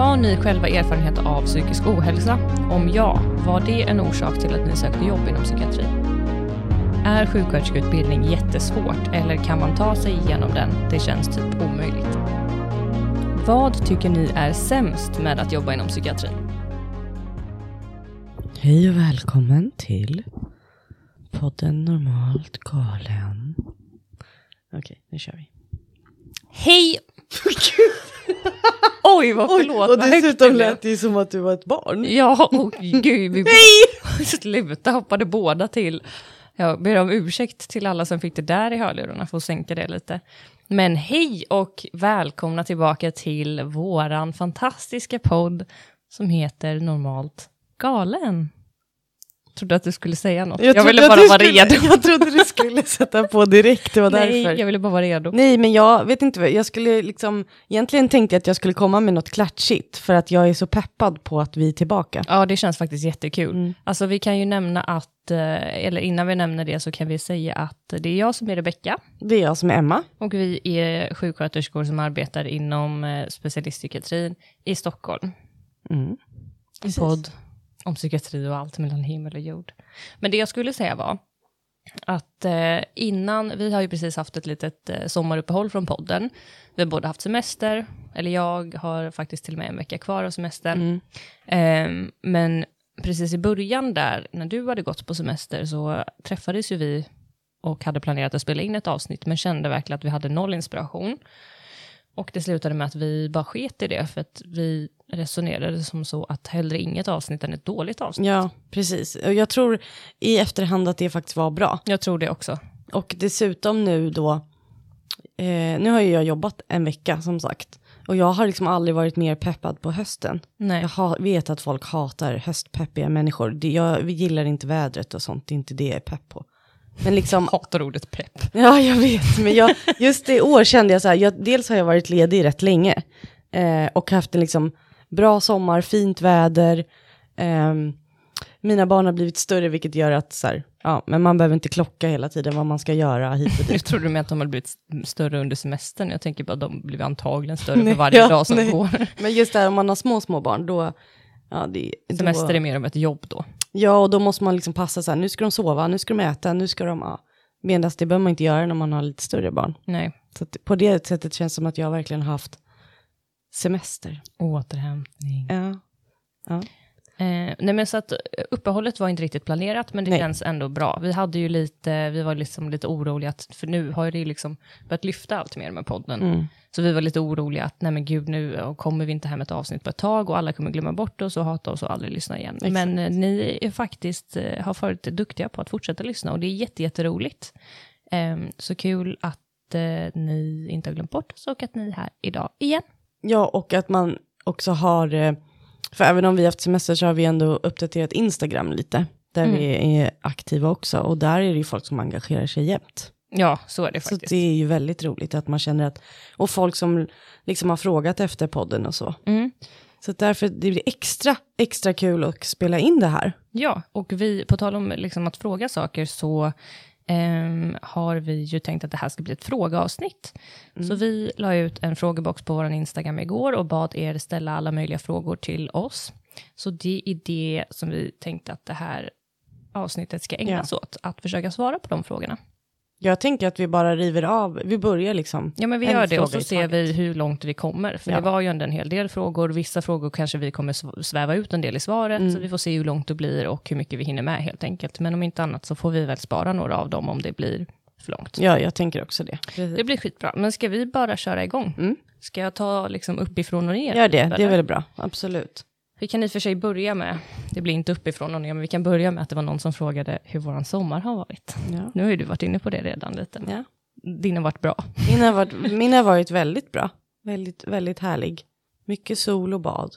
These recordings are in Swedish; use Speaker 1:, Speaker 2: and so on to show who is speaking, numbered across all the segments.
Speaker 1: Har ni själva erfarenhet av psykisk ohälsa? Om ja, var det en orsak till att ni sökte jobb inom psykiatri? Är sjuksköterskeutbildning jättesvårt eller kan man ta sig igenom den? Det känns typ omöjligt. Vad tycker ni är sämst med att jobba inom psykiatrin?
Speaker 2: Hej och välkommen till podden Normalt Galen. Okej, nu kör vi.
Speaker 1: Hej! Oj, vad förlåt.
Speaker 2: och dessutom lät det ju som att du var ett barn.
Speaker 1: Ja, och gud. Vi Sluta, hoppade båda till. Jag ber om ursäkt till alla som fick det där i hörlurarna, får sänka det lite. Men hej och välkomna tillbaka till våran fantastiska podd som heter Normalt Galen. Trodde att du skulle säga något. Jag,
Speaker 2: trodde
Speaker 1: ville bara vara
Speaker 2: skulle,
Speaker 1: redo.
Speaker 2: Jag trodde du skulle sätta på direkt, det var
Speaker 1: Nej,
Speaker 2: därför.
Speaker 1: jag ville bara vara redo.
Speaker 2: Nej, men jag vet inte, jag skulle liksom, egentligen tänkte jag att jag skulle komma med något klatschigt, för att jag är så peppad på att vi är tillbaka.
Speaker 1: Ja, det känns faktiskt jättekul.
Speaker 2: Mm.
Speaker 1: Alltså vi kan ju nämna att, eh, eller innan vi nämner det så kan vi säga att det är jag som är Rebecka.
Speaker 2: Det är jag som är Emma.
Speaker 1: Och vi är sjuksköterskor som arbetar inom eh, specialistpsykiatrin i Stockholm.
Speaker 2: Mm.
Speaker 1: En podd om psykiatri och allt mellan himmel och jord. Men det jag skulle säga var att eh, innan, vi har ju precis haft ett litet eh, sommaruppehåll från podden. Vi har både haft semester, eller jag har faktiskt till och med en vecka kvar av semestern.
Speaker 2: Mm.
Speaker 1: Ehm, men precis i början där, när du hade gått på semester, så träffades ju vi och hade planerat att spela in ett avsnitt, men kände verkligen att vi hade noll inspiration. Och det slutade med att vi bara sket i det, för att vi resonerade som så att hellre inget avsnitt än ett dåligt avsnitt.
Speaker 2: Ja, precis. Och jag tror i efterhand att det faktiskt var bra.
Speaker 1: Jag tror det också.
Speaker 2: Och dessutom nu då, eh, nu har ju jag jobbat en vecka som sagt. Och jag har liksom aldrig varit mer peppad på hösten.
Speaker 1: Nej.
Speaker 2: Jag vet att folk hatar höstpeppiga människor. Det, jag vi gillar inte vädret och sånt, det är inte det jag är pepp på. Men liksom,
Speaker 1: Hatar ordet pepp.
Speaker 2: ja jag vet, men jag, just i år kände jag så här, jag, dels har jag varit ledig rätt länge. Eh, och haft en liksom bra sommar, fint väder. ehm, mina barn har blivit större, vilket gör att så här, ja, men man behöver inte klocka hela tiden vad man ska göra hit och dit.
Speaker 1: Jag trodde med att de hade blivit större under semestern. Jag tänker bara att de blir antagligen större
Speaker 2: Nej,
Speaker 1: för varje
Speaker 2: ja,
Speaker 1: dag som
Speaker 2: nej.
Speaker 1: går.
Speaker 2: Men just där om man har små, små barn, då... Ja, det,
Speaker 1: Semester
Speaker 2: då,
Speaker 1: är mer av ett jobb då.
Speaker 2: ja, och då måste man liksom passa så här, nu ska de sova, nu ska de äta, nu ska de... Ja. Medan det behöver man inte göra när man har lite större barn.
Speaker 1: Nej,
Speaker 2: Så på det sättet känns det som att jag verkligen har haft semester.
Speaker 1: återhämtning.
Speaker 2: Ja. ja.
Speaker 1: Eh, nej men så att eh, uppehållet var inte riktigt planerat, men det
Speaker 2: Nej.
Speaker 1: känns ändå bra. Vi hade ju lite, vi var liksom lite oroliga, att, för nu har det liksom börjat lyfta allt mer med podden.
Speaker 2: Mm.
Speaker 1: Så vi var lite oroliga att, nej men gud, nu eh, kommer vi inte hem ett avsnitt på ett tag och alla kommer glömma bort oss och hata oss och aldrig lyssna igen.
Speaker 2: Exakt.
Speaker 1: Men eh, ni är faktiskt, eh, har varit duktiga på att fortsätta lyssna och det är jätte, jätteroligt. Eh, så kul att eh, ni inte har glömt bort oss och att ni är här idag igen.
Speaker 2: ja, och att man också har... För även om vi haft semester så har vi ändå uppdaterat Instagram lite. Där
Speaker 1: Mm.
Speaker 2: vi är aktiva också. Och där är det ju folk som engagerar sig jämt.
Speaker 1: Ja, så är det
Speaker 2: Så
Speaker 1: faktiskt.
Speaker 2: det är ju väldigt roligt att man känner att, och folk som liksom har frågat efter podden och så.
Speaker 1: Mm.
Speaker 2: Så därför det blir extra, extra kul att spela in det här.
Speaker 1: Ja, och vi, på tal om liksom att fråga saker, så ehm, har vi ju tänkt att det här ska bli ett frågeavsnitt. Så vi la ut en frågebox på vår Instagram igår och bad er ställa alla möjliga frågor till oss. Så det är det som vi tänkte att det här avsnittet ska ägnas åt, att försöka svara på de frågorna.
Speaker 2: Jag tänker att vi bara river av, vi börjar liksom.
Speaker 1: Ja, men vi gör det och så ser vi hur långt vi kommer. För
Speaker 2: Ja.
Speaker 1: det var ju ändå en hel del frågor. Vissa frågor kanske vi kommer sv- sväva ut en del i svaret,
Speaker 2: Mm.
Speaker 1: så vi får se hur långt det blir och hur mycket vi hinner med helt enkelt. Men om inte annat så får vi väl spara några av dem om det blir för långt.
Speaker 2: Ja, jag tänker också det.
Speaker 1: Det blir skitbra. Men ska vi bara köra igång?
Speaker 2: Mm.
Speaker 1: Ska jag ta liksom uppifrån och ner?
Speaker 2: Gör det,
Speaker 1: eller?
Speaker 2: det är väl bra, absolut.
Speaker 1: Vi kan i och för sig börja med, det blir inte uppifrån och ner, men vi kan börja med att det var någon som frågade hur våran sommar har varit.
Speaker 2: Ja.
Speaker 1: Nu har ju du varit inne på det redan lite.
Speaker 2: Ja.
Speaker 1: Din har varit bra.
Speaker 2: Min, har varit, min har varit väldigt bra, väldigt, väldigt härlig. Mycket sol och bad.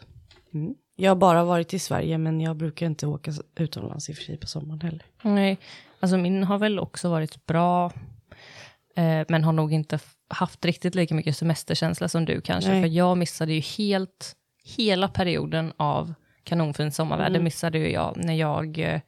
Speaker 2: Mm. Jag har bara varit i Sverige, men jag brukar inte åka utomlands i och för sig på sommaren heller.
Speaker 1: Nej, alltså min har väl också varit bra, eh, men har nog inte haft riktigt lika mycket semesterkänsla som du kanske,
Speaker 2: Nej.
Speaker 1: för jag missade ju helt, hela perioden av kanonfint sommarväder
Speaker 2: Mm.
Speaker 1: missade ju jag när jag, eh,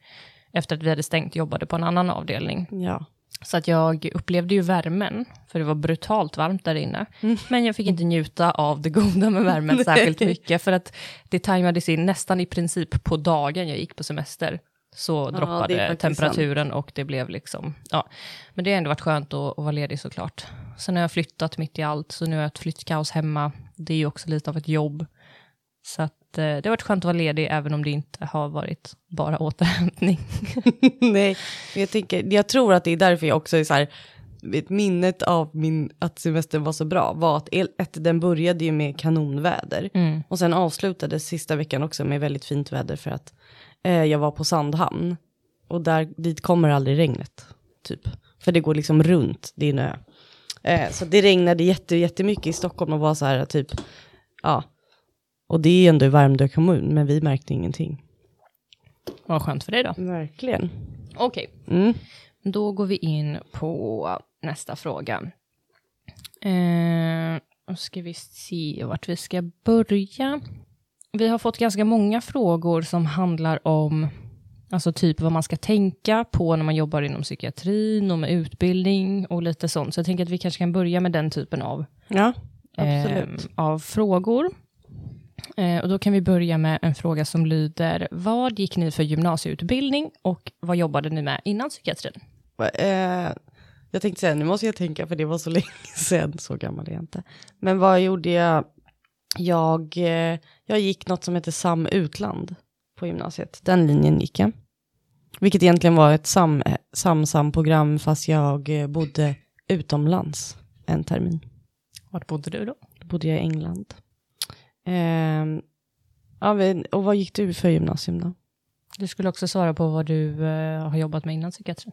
Speaker 1: efter att vi hade stängt, jobbade på en annan avdelning.
Speaker 2: Ja.
Speaker 1: Så att jag upplevde ju värmen, för det var brutalt varmt där inne.
Speaker 2: Mm.
Speaker 1: Men jag fick inte njuta av det goda med värmen särskilt mycket, för att det tajmades in nästan i princip på dagen jag gick på semester. Så
Speaker 2: är
Speaker 1: droppade temperaturen och det blev liksom, ja. Men det har ändå varit skönt att, att vara ledig såklart. Sen har jag flyttat mitt i allt, så nu har jag ett flyttkaos hemma. Det är ju också lite av ett jobb. Så att eh, det har varit skönt att vara ledig, även om det inte har varit bara återhämtning.
Speaker 2: Nej, jag, tänker, jag tror att det är därför jag också är så här, minnet av min, att semestern var så bra var att ett, den började ju med kanonväder.
Speaker 1: Mm.
Speaker 2: Och sen avslutades sista veckan också med väldigt fint väder för att eh, jag var på Sandhamn. Och där, dit kommer aldrig regnet, typ. För det går liksom runt, det är en ö. Eh, så det regnade jätte, jättemycket i Stockholm och var så här typ, ja. Och det är ändå i Värmdö kommun, men vi märkte ingenting.
Speaker 1: Vad skönt för dig då.
Speaker 2: Verkligen.
Speaker 1: Okej,
Speaker 2: Mm.
Speaker 1: då går vi in på nästa fråga. Eh, ska vi se vart vi ska börja. Vi har fått ganska många frågor som handlar om Alltså typ vad man ska tänka på när man jobbar inom psykiatrin och med utbildning och lite sånt. Så jag tänker att vi kanske kan börja med den typen av,
Speaker 2: Ja, absolut.
Speaker 1: eh, av frågor. Eh, och då kan vi börja med en fråga som lyder, vad gick ni för gymnasieutbildning och vad jobbade ni med innan psykiatrin?
Speaker 2: Eh, jag tänkte säga, nu måste jag tänka för det var så länge sedan, så gammal är jag inte. Men vad gjorde jag? Jag, eh, jag gick något som heter SAM Utland på gymnasiet. Den linjen gick jag. Vilket egentligen var ett sam, SAM-SAM-program fast jag bodde utomlands en termin.
Speaker 1: Vart bodde du då?
Speaker 2: Då bodde jag i England. Ehm, ja, och vad gick du för gymnasium då?
Speaker 1: Du skulle också svara på vad du eh, har jobbat med innan psykiatrin.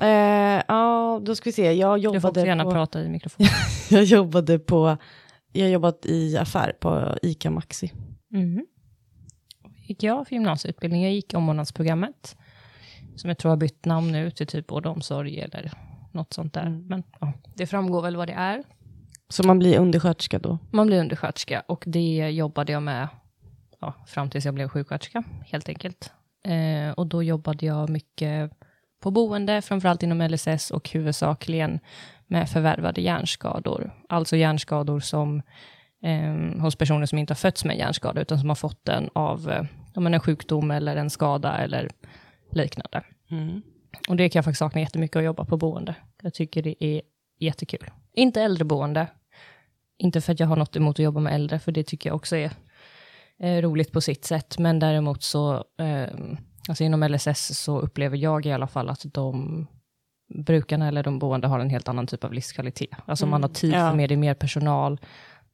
Speaker 2: Eh, ja, då ska vi se. Jag
Speaker 1: Du får också
Speaker 2: jobbade
Speaker 1: gärna
Speaker 2: på...
Speaker 1: prata i mikrofonen.
Speaker 2: Jag jobbade på, jag jobbat i affär på ICA Maxi.
Speaker 1: Mm. Gick jag för gymnasieutbildning? Jag gick omvårdnadsprogrammet, som jag tror har bytt namn nu till typ vård och omsorg eller något sånt där.
Speaker 2: Mm.
Speaker 1: Men ja, det framgår väl vad det är.
Speaker 2: Så man blir undersköterska då?
Speaker 1: Man blir undersköterska och det jobbade jag med ja, fram tills jag blev sjuksköterska, helt enkelt. Eh, och då jobbade jag mycket på boende, framförallt inom LSS och huvudsakligen med förvärvade hjärnskador. Alltså hjärnskador som eh, hos personer som inte har fötts med hjärnskada, utan som har fått den av eh, en sjukdom eller en skada eller liknande.
Speaker 2: Mm.
Speaker 1: Och det kan jag faktiskt sakna jättemycket att jobba på boende. Jag tycker det är jättekul. Inte äldreboende. Inte för att jag har något emot att jobba med äldre, för det tycker jag också är eh, roligt på sitt sätt. Men däremot så, eh, alltså inom LSS så upplever jag i alla fall att de brukarna eller de boende har en helt annan typ av livskvalitet. Alltså man har tid
Speaker 2: ja.
Speaker 1: för mer, det är mer personal.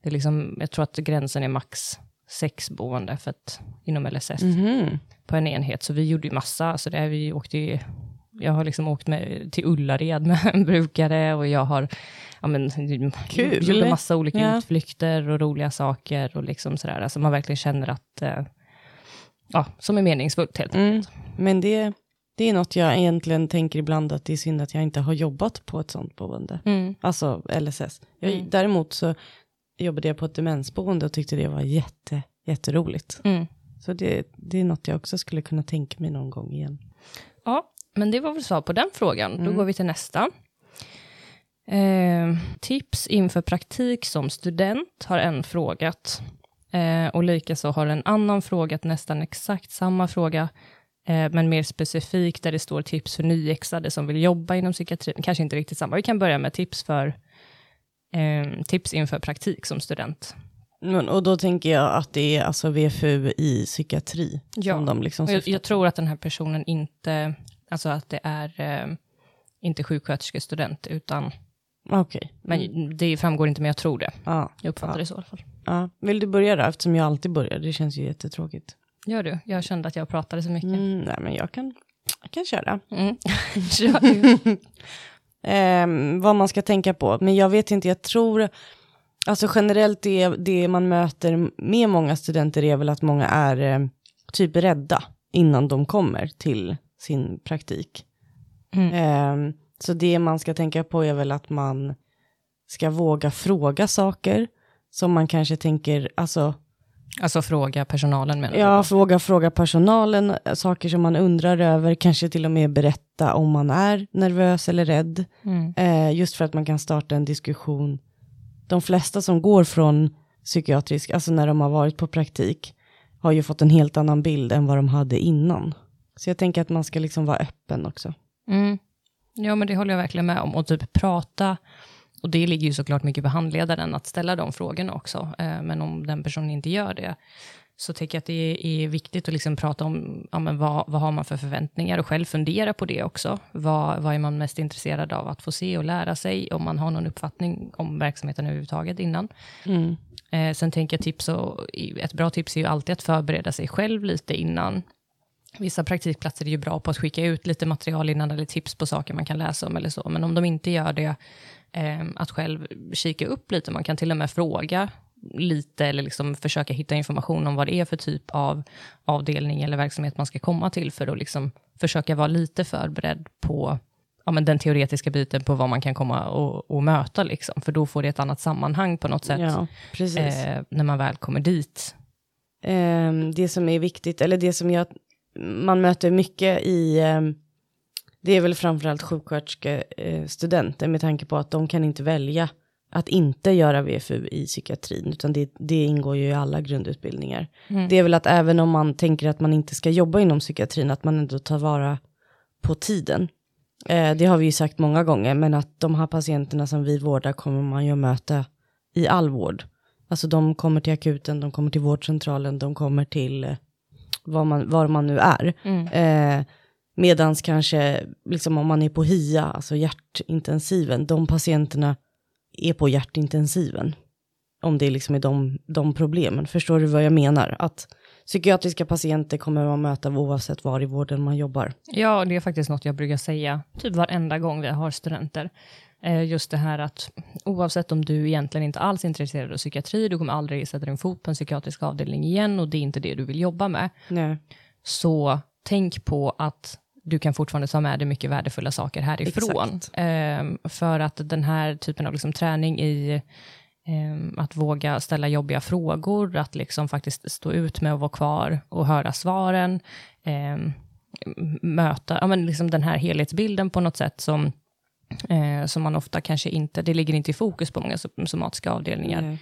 Speaker 1: Det är liksom, jag tror att gränsen är max sex boende för att, inom LSS
Speaker 2: Mhm.
Speaker 1: på en enhet, så vi gjorde ju massa, alltså det är vi åkte ju, jag har liksom åkt med, till Ullared med en brukare och jag har ja, men,
Speaker 2: Kul.
Speaker 1: gjorde massa olika
Speaker 2: Ja.
Speaker 1: utflykter och roliga saker och liksom sådär, alltså man verkligen känner att, eh, ja, som är meningsfullt helt
Speaker 2: Mm.
Speaker 1: enkelt.
Speaker 2: Men det, det är något jag egentligen tänker ibland att det är synd att jag inte har jobbat på ett sånt boende.
Speaker 1: Mm.
Speaker 2: Alltså LSS. Jag,
Speaker 1: Mm.
Speaker 2: Däremot så jobbade jag på ett demensboende och tyckte det var jätte, jätteroligt.
Speaker 1: Mm.
Speaker 2: Så det, det är något jag också skulle kunna tänka mig någon gång igen.
Speaker 1: Ja, men det var väl svar på den frågan. Då
Speaker 2: Mm.
Speaker 1: går vi till nästa. Eh, tips inför praktik som student har en frågat. Eh, och likaså har en annan frågat nästan exakt samma fråga, eh, men mer specifikt där det står tips för nyexade som vill jobba inom psykiatrin. Kanske inte riktigt samma. Vi kan börja med tips för eh, tips inför praktik som student.
Speaker 2: Men, och då tänker jag att det är alltså VFU i psykiatri.
Speaker 1: Ja.
Speaker 2: Som de liksom
Speaker 1: jag, jag tror att den här personen inte, alltså att det är eh, inte sjuksköterskestudent, utan.
Speaker 2: Okej.
Speaker 1: Men
Speaker 2: Mm.
Speaker 1: det framgår inte, men jag tror det.
Speaker 2: Ja.
Speaker 1: Jag uppfattar
Speaker 2: Ja.
Speaker 1: det så i alla fall.
Speaker 2: ja. Vill du börja då? Eftersom jag alltid börjar. Det känns ju jättetråkigt.
Speaker 1: Gör du? Jag kände att jag pratade så mycket.
Speaker 2: Mm, nej, men jag kan, jag kan köra.
Speaker 1: Mm.
Speaker 2: Ehm, vad man ska tänka på. Men jag vet inte, jag tror, alltså generellt det, det man möter med många studenter är väl att många är eh, typ rädda innan de kommer till sin praktik.
Speaker 1: Mm.
Speaker 2: Ehm, så det man ska tänka på är väl att man ska våga fråga saker som man kanske tänker, alltså
Speaker 1: Alltså fråga personalen menar
Speaker 2: Ja,
Speaker 1: du?
Speaker 2: fråga, fråga personalen, eh, saker som man undrar över, kanske till och med berätta om man är nervös eller rädd.
Speaker 1: Mm.
Speaker 2: Eh, just för att man kan starta en diskussion. De flesta som går från psykiatrisk, alltså när de har varit på praktik, har ju fått en helt annan bild än vad de hade innan. Så jag tänker att man ska liksom vara öppen också.
Speaker 1: Mm. Ja, men det håller jag verkligen med om. Och typ prata, och det ligger ju såklart mycket på handledaren att ställa de frågorna också. Eh, men om den personen inte gör det, så tycker jag att det är viktigt att liksom prata om ja, men vad, vad har man för förväntningar och själv fundera på det också. Vad, vad är man mest intresserad av att få se och lära sig, om man har någon uppfattning om verksamheten överhuvudtaget innan.
Speaker 2: Mm.
Speaker 1: Eh, sen tänker jag tips och, ett bra tips är ju alltid att förbereda sig själv lite innan. Vissa praktikplatser är ju bra på att skicka ut lite material innan eller tips på saker man kan läsa om eller så. Men om de inte gör det, eh, att själv kika upp lite. Man kan till och med fråga lite eller liksom försöka hitta information om vad det är för typ av avdelning eller verksamhet man ska komma till för att liksom försöka vara lite förberedd på ja, men den teoretiska biten på vad man kan komma och, och möta. Liksom. För då får det ett annat sammanhang på något sätt
Speaker 2: Ja,
Speaker 1: eh, när man väl kommer dit.
Speaker 2: Ehm, det som är viktigt, eller det som jag, man möter mycket i, ehm, det är väl framförallt sjuksköterskestudenter med tanke på att de kan inte välja att inte göra VFU i psykiatrin, utan det, det ingår ju i alla grundutbildningar. Det är väl att även om man tänker att man inte ska jobba inom psykiatrin, att man ändå tar vara på tiden. Eh, det har vi ju sagt många gånger, men att de här patienterna som vi vårdar kommer man ju att möta i all vård. Alltså de kommer till akuten, de kommer till vårdcentralen, de kommer till eh, var, man, var man nu är. Eh, medans kanske, liksom om man är på HIA, alltså hjärtintensiven, de patienterna är på hjärtintensiven. Om det liksom är de, de problemen. Förstår du vad jag menar? Att psykiatriska patienter kommer man möta oavsett var i vården man jobbar.
Speaker 1: Ja, det är faktiskt något jag brukar säga typ varenda gång vi har studenter. Eh, just det här att oavsett om du egentligen inte alls är intresserad av psykiatri, du kommer aldrig sätta din fot på en psykiatrisk avdelning igen och det är inte det du vill jobba med,
Speaker 2: Nej.
Speaker 1: så tänk på att du kan fortfarande ta med dig mycket värdefulla saker härifrån. Ehm, för att den här typen av liksom träning i ehm, att våga ställa jobbiga frågor, att liksom faktiskt stå ut med att vara kvar och höra svaren, ehm, möta ja, men liksom den här helhetsbilden på något sätt som, eh, som man ofta kanske inte, det ligger inte i fokus på många som- somatiska avdelningar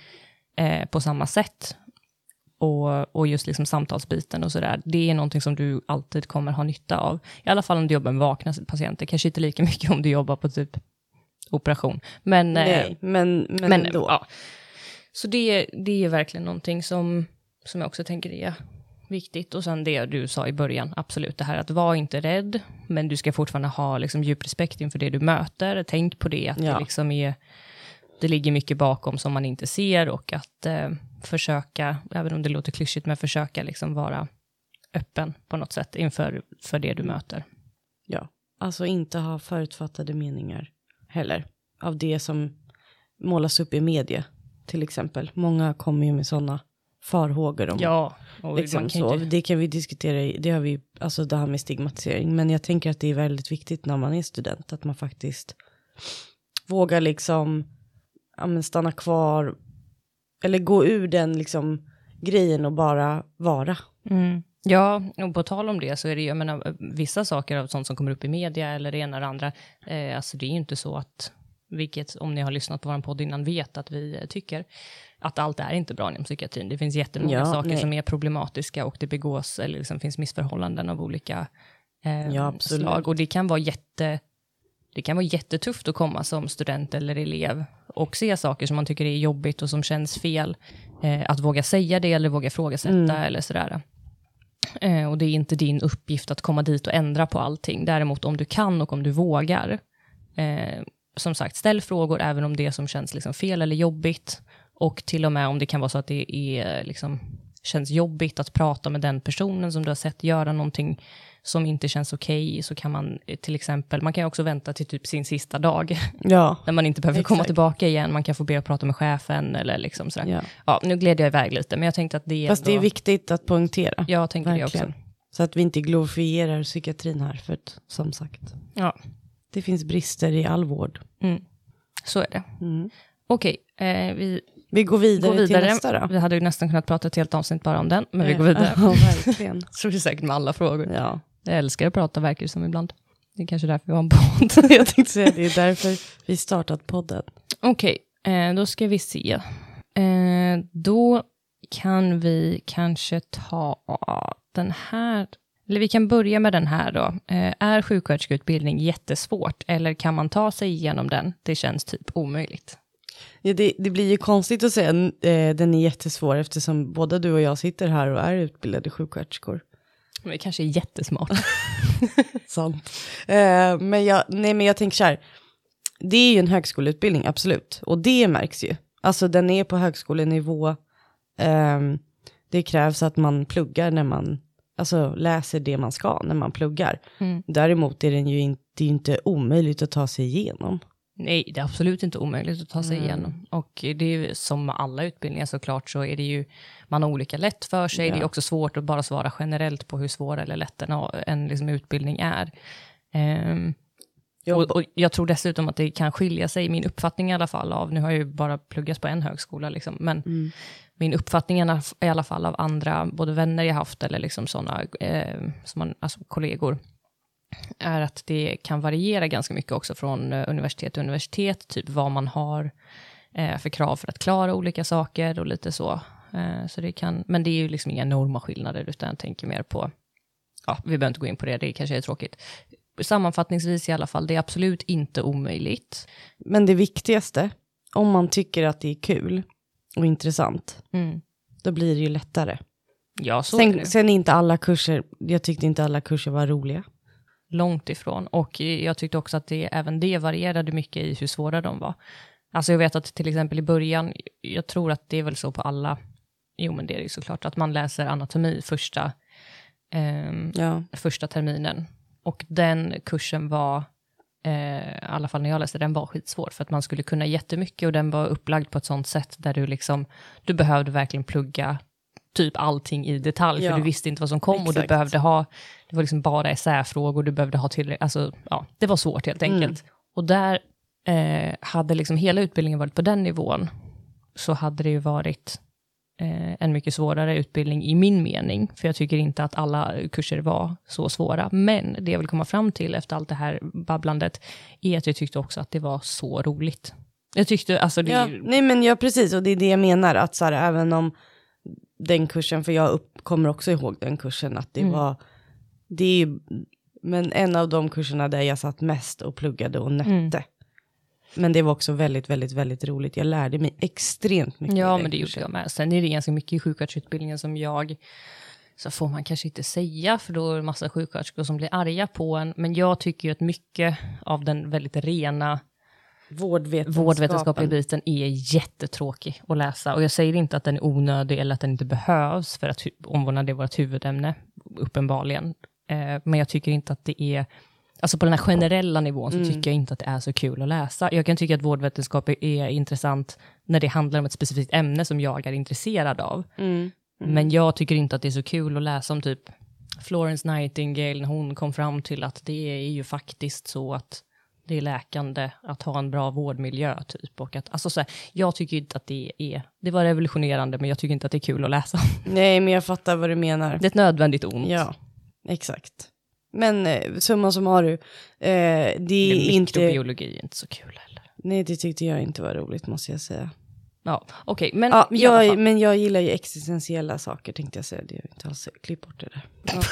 Speaker 2: Nej.
Speaker 1: eh, på samma sätt. Och, och just liksom samtalsbiten och sådär, det är någonting som du alltid kommer ha nytta av. I alla fall om du jobbar med vakna patienter, kanske inte lika mycket om du jobbar på typ operation. Men, eh,
Speaker 2: Nej, men, men,
Speaker 1: men
Speaker 2: ändå.
Speaker 1: ja. Så det, det är verkligen någonting som, som jag också tänker är viktigt. Och sen det du sa i början, absolut, det här att vara inte rädd, men du ska fortfarande ha liksom djup respekt inför det du möter. Tänk på det, att
Speaker 2: Ja.
Speaker 1: det liksom är, det ligger mycket bakom som man inte ser och att eh, försöka, även om det låter klyschigt, men försöka liksom vara öppen på något sätt inför för det du möter.
Speaker 2: Ja, alltså inte ha förutfattade meningar heller. Av det som målas upp i media, till exempel. Många kommer ju med sådana farhågor om
Speaker 1: Ja, och
Speaker 2: liksom
Speaker 1: kan
Speaker 2: så.
Speaker 1: inte,
Speaker 2: Det kan vi diskutera, det har vi, alltså det här med stigmatisering. Men jag tänker att det är väldigt viktigt när man är student, att man faktiskt vågar liksom, ja men stanna kvar, eller gå ur den liksom grejen och bara vara.
Speaker 1: Mm. Ja, och på tal om det så är det ju, jag menar, vissa saker av sånt som kommer upp i media eller det ena eller andra, eh, alltså det är ju inte så att, vilket om ni har lyssnat på vår podd innan vet att vi tycker, att allt är inte bra inom psykiatrin. Det finns jättemånga
Speaker 2: Ja,
Speaker 1: saker
Speaker 2: nej.
Speaker 1: som är problematiska och det begås, eller liksom finns missförhållanden av olika eh,
Speaker 2: Ja,
Speaker 1: slag. Och det kan vara jätte, det kan vara jättetufft att komma som student eller elev och se saker som man tycker är jobbigt och som känns fel. Eh, att våga säga det eller våga ifrågasätta
Speaker 2: Mm.
Speaker 1: eller sådär. Eh, och det är inte din uppgift att komma dit och ändra på allting. Däremot om du kan och om du vågar. Eh, som sagt, ställ frågor även om det som känns liksom fel eller jobbigt. Och till och med om det kan vara så att det är, liksom, känns jobbigt att prata med den personen som du har sett göra någonting som inte känns okej, så kan man eh, till exempel, man kan också vänta till typ sin sista dag,
Speaker 2: Ja,
Speaker 1: när man inte behöver komma
Speaker 2: Exakt.
Speaker 1: tillbaka igen, man kan få be att prata med chefen eller liksom sådär. Ja.
Speaker 2: ja.
Speaker 1: nu gled jag iväg lite, men jag tänkte att det är
Speaker 2: Fast det är
Speaker 1: ändå-
Speaker 2: viktigt att poängtera.
Speaker 1: Jag tänker det
Speaker 2: Verkligen.
Speaker 1: också.
Speaker 2: Så att vi inte glorifierar psykiatrin här, för att, som sagt,
Speaker 1: Ja,
Speaker 2: det finns brister i all vård.
Speaker 1: mm. så är det.
Speaker 2: Mm.
Speaker 1: Okej, eh, vi
Speaker 2: Vi går vidare,
Speaker 1: Gå vidare.
Speaker 2: till nästa då.
Speaker 1: Vi hade ju nästan kunnat prata ett helt avsnitt bara om den, men vi går vidare.
Speaker 2: Ja, verkligen.
Speaker 1: Så är det säkert med alla frågor.
Speaker 2: Ja.
Speaker 1: Jag älskar att prata verkar det som ibland. Det är kanske därför vi har en podd.
Speaker 2: Jag tänkte säga det är därför vi startat podden.
Speaker 1: Okej, eh, då ska vi se. Eh, då kan vi kanske ta den här. Eller vi kan börja med den här då. Eh, är sjuksköterskeutbildning jättesvårt eller kan man ta sig igenom den? Det känns typ omöjligt.
Speaker 2: Ja, det, det blir ju konstigt att säga eh, den är jättesvår eftersom både du och jag sitter här och är utbildade sjuksköterskor.
Speaker 1: Men det kanske är jättesmart.
Speaker 2: Sant. Eh, men, jag, nej, men jag tänker så här, det är ju en högskoleutbildning, absolut. Och det märks ju. Alltså den är på högskolenivå. Ehm, det krävs att man pluggar när man, alltså läser det man ska när man pluggar.
Speaker 1: Mm.
Speaker 2: Däremot är den ju inte, det är inte omöjligt att ta sig igenom.
Speaker 1: Nej, det är absolut inte omöjligt att ta sig
Speaker 2: Mm.
Speaker 1: igenom. Och det är ju som med alla utbildningar såklart så är det ju, man har olika lätt för sig.
Speaker 2: Ja.
Speaker 1: Det är också svårt att bara svara generellt på hur svår eller lätt en, en liksom utbildning är. Ehm, och, och jag tror dessutom att det kan skilja sig, min uppfattning i alla fall av, nu har jag ju bara pluggat på en högskola, liksom, men
Speaker 2: Mm.
Speaker 1: min uppfattning i alla- i alla fall av andra, både vänner jag haft eller liksom sådana, eh, som man, alltså kollegor, är att det kan variera ganska mycket också från eh, universitet till universitet, typ vad man har eh, för krav för att klara olika saker och lite så. Eh, så det kan, men det är ju liksom inga enorma skillnader, utan jag tänker mer på, ja, vi behöver inte gå in på det, det kanske är tråkigt. Sammanfattningsvis i alla fall, det är absolut inte omöjligt.
Speaker 2: Men det viktigaste, om man tycker att det är kul och intressant,
Speaker 1: Mm.
Speaker 2: då blir det ju lättare.
Speaker 1: Ja, så är det.
Speaker 2: Sen, sen inte alla kurser, jag tyckte inte alla kurser var roliga.
Speaker 1: Långt ifrån. Och jag tyckte också att det, även det varierade mycket i hur svåra de var. Alltså jag vet att till exempel i början, jag tror att det är väl så på alla, jo men det är det ju såklart, att man läser anatomi första, ehm,
Speaker 2: Ja.
Speaker 1: första terminen. Och den kursen var, eh, i alla fall när jag läste den, var skitsvår, för att man skulle kunna jättemycket och den var upplagd på ett sånt sätt där du liksom, du behövde verkligen plugga typ allting i detalj,
Speaker 2: Ja.
Speaker 1: för du visste inte vad som kom och du
Speaker 2: Exakt.
Speaker 1: behövde ha, det var liksom bara essäfrågor, du behövde ha tillräckligt, alltså ja, det var svårt helt enkelt. Och där eh, hade liksom hela utbildningen varit på den nivån, så hade det ju varit eh, en mycket svårare utbildning i min mening, för jag tycker inte att alla kurser var så svåra. Men det jag vill komma fram till efter allt det här babblandet, är att jag tyckte också att det var så roligt. Jag tyckte, alltså det,
Speaker 2: Ja, nej men ja precis, och det är det jag menar, att så här, även om den kursen, för jag upp, kommer också ihåg den kursen, att det
Speaker 1: Mm.
Speaker 2: var, det är ju, men en av de kurserna där jag satt mest och pluggade och nötte.
Speaker 1: Mm.
Speaker 2: Men det var också väldigt, väldigt, väldigt roligt. Jag lärde mig extremt mycket.
Speaker 1: Ja, men det gjorde jag med. Sen är det ganska mycket i sjuksköterskeutbildningen som jag, så får man kanske inte säga, för då är det massa sjuksköterskor som blir arga på en. Men jag tycker ju att mycket av den väldigt rena
Speaker 2: Vårdvetenskapen.
Speaker 1: vårdvetenskapliga biten är jättetråkig att läsa. Och jag säger inte att den är onödig eller att den inte behövs, för att omvårdnad är vårt huvudämne, uppenbarligen. Eh, men jag tycker inte att det är, alltså på den här generella nivån så
Speaker 2: Mm.
Speaker 1: tycker jag inte att det är så kul att läsa. Jag kan tycka att vårdvetenskap är- intressant när det handlar om ett specifikt ämne som jag är intresserad av.
Speaker 2: Mm.
Speaker 1: Men jag tycker inte att det är så kul att läsa om typ Florence Nightingale, när hon kom fram till att det är ju faktiskt så att det är läkande att ha en bra vårdmiljö typ. Och att, alltså så här, jag tycker inte att det är, det var revolutionerande men jag tycker inte att det är kul att läsa.
Speaker 2: Nej, men jag fattar vad du menar.
Speaker 1: Det är ett nödvändigt ont.
Speaker 2: Ja, exakt. Men eh, summa summarum, eh, det är
Speaker 1: Men
Speaker 2: inte...
Speaker 1: Mikrobiologi är inte så kul heller.
Speaker 2: Nej, det tyckte jag inte var roligt måste jag säga.
Speaker 1: Ja, okej, men
Speaker 2: Ja, jag, men jag gillar ju existentiella saker tänkte jag säga. Det är inte alls, klipp bort det där. Ja.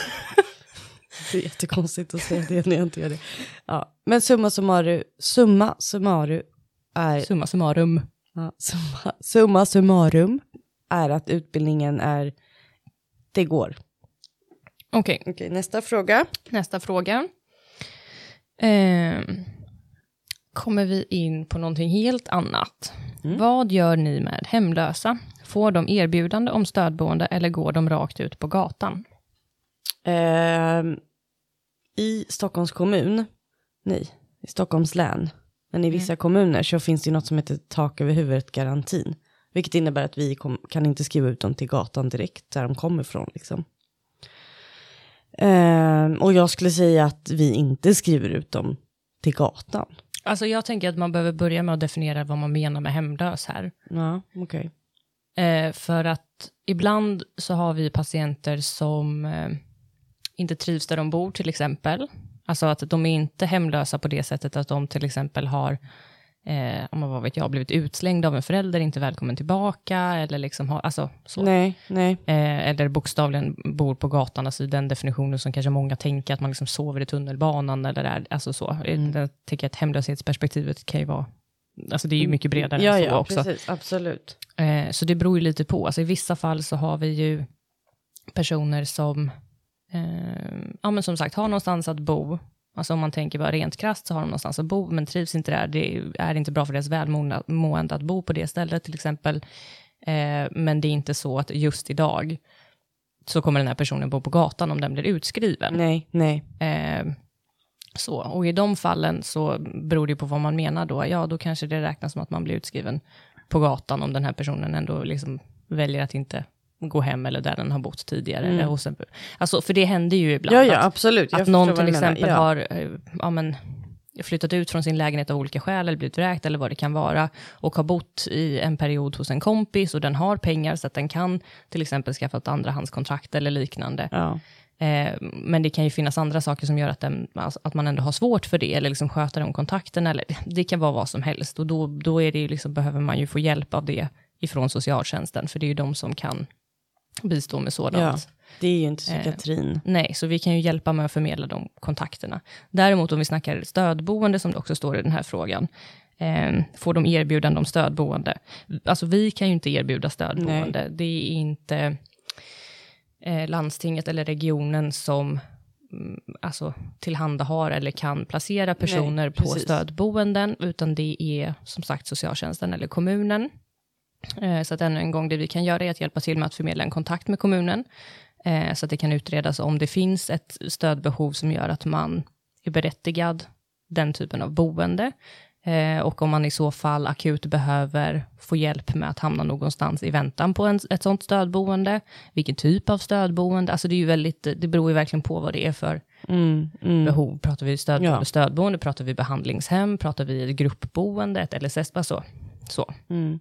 Speaker 2: Det är jättekonstigt att säga det när jag inte gör det. Ja. Men summa summarum, summa summarum är,
Speaker 1: Summa summarum.
Speaker 2: ja, summa, summa summarum är att utbildningen är, det går.
Speaker 1: Okej,
Speaker 2: Okej, nästa fråga.
Speaker 1: nästa fråga. Ehm, kommer vi in på någonting helt annat.
Speaker 2: Mm.
Speaker 1: Vad gör ni med hemlösa? Får de erbjudande om stödboende eller går de rakt ut på gatan?
Speaker 2: Ehm, I Stockholms kommun, nej, i Stockholms län, men i vissa kommuner så finns det något som heter tak över huvudet-garantin. Vilket innebär att vi kom, kan inte skriva ut dem till gatan direkt där de kommer ifrån. Liksom. Ehm, och jag skulle säga att vi inte skriver ut dem till gatan.
Speaker 1: Alltså jag tänker att man behöver börja med att definiera vad man menar med hemlös här.
Speaker 2: Ja, okej.
Speaker 1: Eh, för att ibland så har vi patienter som eh, inte trivs där de bor till exempel. Alltså att de är inte hemlösa på det sättet att de till exempel har eh, om man vad vet jag, blivit utslängd av en förälder, inte välkommen tillbaka, eller liksom har, alltså så.
Speaker 2: Nej, nej.
Speaker 1: Eh, eller bokstavligen bor på gatan, alltså den definitionen som kanske många tänker, att man liksom sover i tunnelbanan, eller är, alltså så.
Speaker 2: Mm.
Speaker 1: Jag tycker att hemlöshetsperspektivet kan ju vara, alltså det är ju mycket bredare
Speaker 2: Ja,
Speaker 1: än så
Speaker 2: ja,
Speaker 1: också.
Speaker 2: precis. Absolut.
Speaker 1: Eh, så det beror ju lite på. Alltså I vissa fall så har vi ju personer som, eh, ja men som sagt, har någonstans att bo. Alltså om man tänker bara rent krasst så har de någonstans att bo, men trivs inte där. Det är inte bra för deras välmående att bo på det stället till exempel. Eh, men det är inte så att just idag så kommer den här personen bo på gatan om den blir utskriven.
Speaker 2: Nej, nej.
Speaker 1: Eh, så, och i de fallen så beror det på vad man menar då. Ja, då kanske det räknas som att man blir utskriven på gatan om den här personen ändå liksom väljer att inte gå hem eller där den har bott tidigare. Eller hos en, alltså, för det händer ju ibland.
Speaker 2: Mm. Ja, ja,
Speaker 1: att,
Speaker 2: absolut. Jag
Speaker 1: att någon till
Speaker 2: menar.
Speaker 1: exempel
Speaker 2: ja.
Speaker 1: har eh, ja, men, flyttat ut från sin lägenhet av olika skäl, eller blivit vräkt, eller vad det kan vara, och har bott i en period hos en kompis, och den har pengar, så att den kan till exempel skaffa ett andrahandskontrakt eller liknande.
Speaker 2: Ja.
Speaker 1: Eh, men det kan ju finnas andra saker som gör att, den, alltså, att man ändå har svårt för det, eller liksom sköta de kontakterna, eller det kan vara vad som helst. Och då, då är det liksom, behöver man ju få hjälp av det ifrån socialtjänsten, för det är ju de som kan bistå med sådant.
Speaker 2: ja, det är ju inte
Speaker 1: Eh,
Speaker 2: psykiatrin.
Speaker 1: Nej, så vi kan ju hjälpa med att förmedla de kontakterna. Däremot om vi snackar stödboende, som det också står i den här frågan, eh, får de erbjudande om stödboende? Alltså vi kan ju inte erbjuda stödboende. Det är inte eh, landstinget eller regionen som mm, alltså, tillhandahar eller kan placera personer
Speaker 2: Nej,
Speaker 1: på stödboenden, utan det är som sagt socialtjänsten eller kommunen. Eh, Så att ännu en gång, det vi kan göra är att hjälpa till med att förmedla en kontakt med kommunen, eh, så att det kan utredas om det finns ett stödbehov som gör att man är berättigad den typen av boende. Eh, och om man i så fall akut behöver få hjälp med att hamna någonstans i väntan på en, ett sånt stödboende. Vilken typ av stödboende? Alltså det, är ju väldigt, det beror ju verkligen på vad det är för
Speaker 2: Mm, mm.
Speaker 1: behov. Pratar vi stödboende,
Speaker 2: Ja.
Speaker 1: stödboende, pratar vi behandlingshem, pratar vi gruppboende, ett LSS, bara så. så.
Speaker 2: Mm.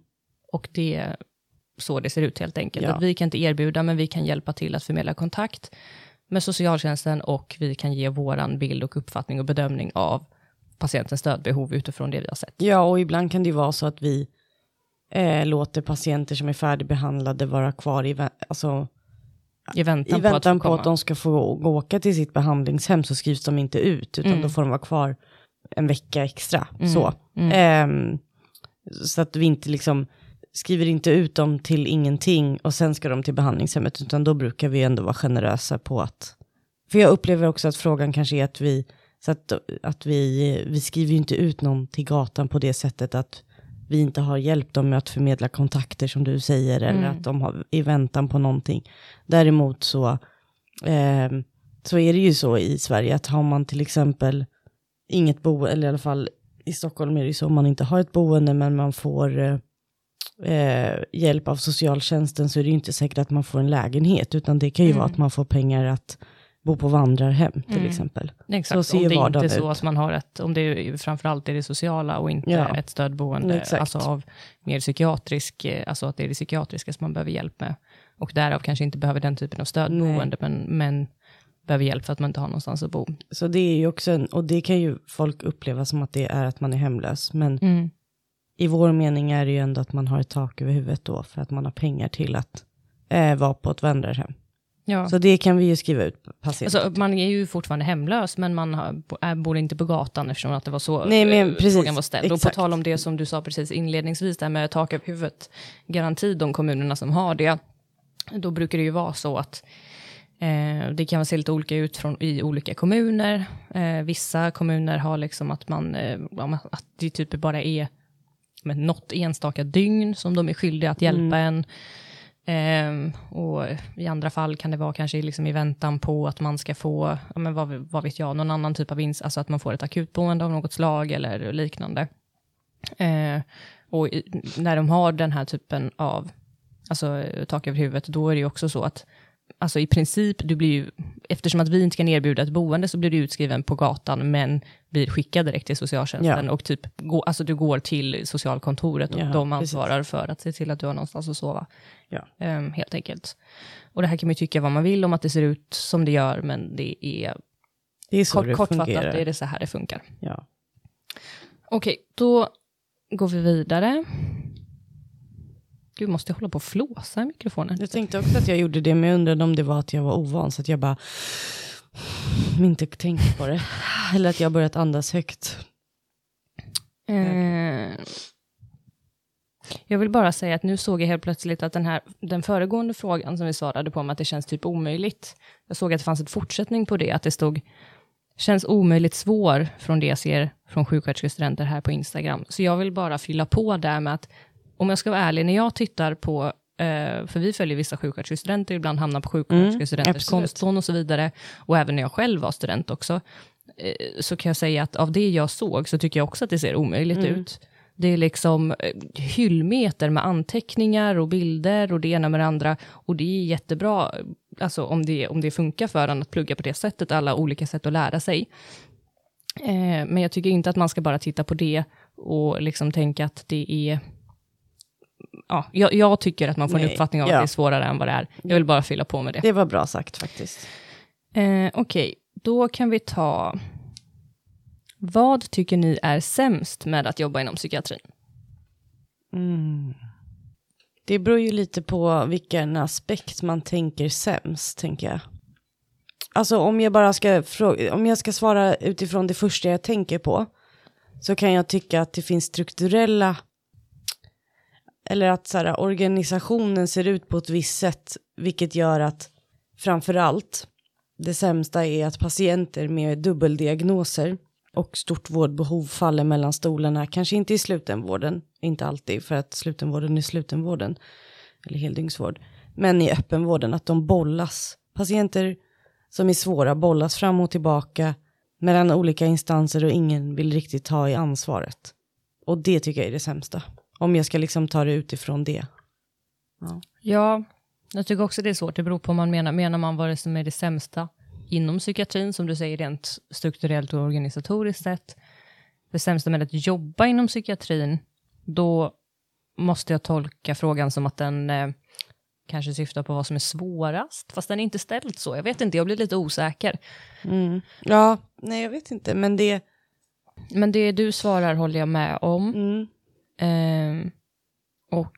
Speaker 1: Och det är så det ser ut helt enkelt.
Speaker 2: Ja.
Speaker 1: Att vi kan inte erbjuda, men vi kan hjälpa till att förmedla kontakt med socialtjänsten och vi kan ge våran bild och uppfattning och bedömning av patientens stödbehov utifrån det vi har sett.
Speaker 2: Ja, och ibland kan det ju vara så att vi eh, låter patienter som är färdigbehandlade vara kvar i, alltså,
Speaker 1: I väntan,
Speaker 2: i väntan
Speaker 1: på
Speaker 2: på
Speaker 1: att,
Speaker 2: att,
Speaker 1: få komma.
Speaker 2: de ska få åka till sitt behandlingshem så skrivs de inte ut, utan
Speaker 1: Mm.
Speaker 2: då får de vara kvar en vecka extra.
Speaker 1: Mm,
Speaker 2: Så.
Speaker 1: mm.
Speaker 2: Ehm, så att vi inte liksom skriver inte ut dem till ingenting och sen ska de till behandlingshemmet, utan då brukar vi ändå vara generösa på att... För jag upplever också att frågan kanske är att vi, så att, att vi, vi skriver ju inte ut någon till gatan på det sättet att vi inte har hjälpt dem med att förmedla kontakter som du säger, eller
Speaker 1: Mm.
Speaker 2: att de har i väntan på någonting. Däremot så, ehm, så är det ju så i Sverige att har man till exempel inget boende, eller i alla fall i Stockholm är det ju så, om man inte har ett boende men man får eh, eh, hjälp av socialtjänsten så är det ju inte säkert att man får en lägenhet, utan det kan ju
Speaker 1: Mm.
Speaker 2: vara att man får pengar att bo på vandrarhem till
Speaker 1: Mm.
Speaker 2: exempel.
Speaker 1: Exakt,
Speaker 2: så ser
Speaker 1: om det inte är så
Speaker 2: ut.
Speaker 1: att man har ett, om det är framförallt är det sociala och inte
Speaker 2: Ja.
Speaker 1: ett stödboende,
Speaker 2: Exakt.
Speaker 1: alltså av mer psykiatrisk, eh, alltså att det är det psykiatriska som man behöver hjälp med. Och därav kanske inte behöver den typen av stödboende, men, men behöver hjälp för att man inte har någonstans att bo.
Speaker 2: Så det är ju också en, och det kan ju folk uppleva som att det är att man är hemlös, men
Speaker 1: Mm.
Speaker 2: I vår mening är det ju ändå att man har ett tak över huvudet då, för att man har pengar till att eh, vara på ett vandrarhem.
Speaker 1: Ja.
Speaker 2: Så det kan vi ju skriva ut patienten.
Speaker 1: Alltså, man är ju fortfarande hemlös, men man har, bor inte på gatan eftersom att det var så
Speaker 2: Nej, men
Speaker 1: eh,
Speaker 2: precis,
Speaker 1: frågan var ställd. Och på
Speaker 2: exakt.
Speaker 1: tal om det som du sa precis inledningsvis, det här med tak över huvudet, garanti de kommunerna som har det, då brukar det ju vara så att eh, det kan se lite olika ut från, i olika kommuner. Eh, vissa kommuner har liksom att man, eh, att det typ bara är med något enstaka dygn som de är skyldiga att hjälpa en. Ehm, och i andra fall kan det vara kanske liksom i väntan på att man ska få, ja, men vad, vad vet jag, någon annan typ av insats, alltså att man får ett akutboende av något slag eller liknande. Eh, och i, när de har den här typen av alltså, tak över huvudet, då är det ju också så att alltså i princip, du blir ju, eftersom att vi inte kan erbjuda ett boende så blir du utskriven på gatan, men blir skickad direkt till socialtjänsten
Speaker 2: Ja.
Speaker 1: och typ, gå, alltså du går till socialkontoret och
Speaker 2: Ja,
Speaker 1: de
Speaker 2: precis.
Speaker 1: ansvarar för att se till att du har någonstans att sova.
Speaker 2: Ja.
Speaker 1: Ehm, helt enkelt. Och det här kan man ju tycka vad man vill om att det ser ut som det gör, men det är
Speaker 2: Det är
Speaker 1: kort,
Speaker 2: det
Speaker 1: kortfattat, är det så här det funkar.
Speaker 2: Ja.
Speaker 1: Okej, då går vi vidare. Gud, måste jag hålla på och flåsa i mikrofonen?
Speaker 2: Jag tänkte också att jag gjorde det, men jag undrade om det var att jag var ovan, så att jag bara inte tänkte på det. Eller att jag börjat andas högt.
Speaker 1: Eh, jag vill bara säga att nu såg jag helt plötsligt att den här, den föregående frågan som vi svarade på om att det känns typ omöjligt. Jag såg att det fanns ett fortsättning på det, att det stod känns omöjligt svår från det jag ser från sjuksköterskestudenter här på Instagram. Så jag vill bara fylla på där med att om jag ska vara ärlig, när jag tittar på, eh, för vi följer vissa sjuksköterskestudenter, ibland hamnar på sjuksköterskestudenters
Speaker 2: absolut.
Speaker 1: konton och så vidare, och även när jag själv var student också, eh, så kan jag säga att av det jag såg så tycker jag också att det ser omöjligt ut. Det är liksom eh, hyllmeter med anteckningar och bilder och det ena med det andra. Och det är jättebra, alltså om det, om det funkar för en att plugga på det sättet, alla olika sätt att lära sig. Eh, men jag tycker inte att man ska bara titta på det och liksom tänka att det är... Ja, jag, jag tycker att man får en
Speaker 2: Nej,
Speaker 1: uppfattning av
Speaker 2: ja.
Speaker 1: att det är svårare än vad det är. Jag vill bara fylla på med det.
Speaker 2: Det var bra sagt faktiskt.
Speaker 1: Eh, Okej, då kan vi ta... Vad tycker ni är sämst med att jobba inom psykiatrin?
Speaker 2: Mm. Det beror ju lite på vilken aspekt man tänker sämst, tänker jag. Alltså om jag bara ska, fråga, om jag ska svara utifrån det första jag tänker på, så kan jag tycka att det finns strukturella, eller att så här, organisationen ser ut på ett visst sätt, vilket gör att framför allt, det sämsta är att patienter med dubbeldiagnoser och stort vårdbehov faller mellan stolarna, kanske inte i slutenvården, inte alltid för att slutenvården är slutenvården, eller heldygnsvård, men i öppenvården, att de bollas. Patienter som är svåra bollas fram och tillbaka mellan olika instanser och ingen vill riktigt ta i ansvaret. Och det tycker jag är det sämsta, om jag ska liksom ta det utifrån det.
Speaker 1: Ja, jag tycker också det är svårt. Det beror på om man menar, menar man vad det som är det sämsta inom psykiatrin, som du säger rent strukturellt och organisatoriskt sett. Det sämsta med att jobba inom psykiatrin, då måste jag tolka frågan som att den eh, kanske syftar på vad som är svårast, fast den är inte ställd så. Jag vet inte, jag blir lite osäker.
Speaker 2: Mm. Ja, nej jag vet inte, men det...
Speaker 1: Men det du svarar håller jag med om.
Speaker 2: Mm.
Speaker 1: Ehm, och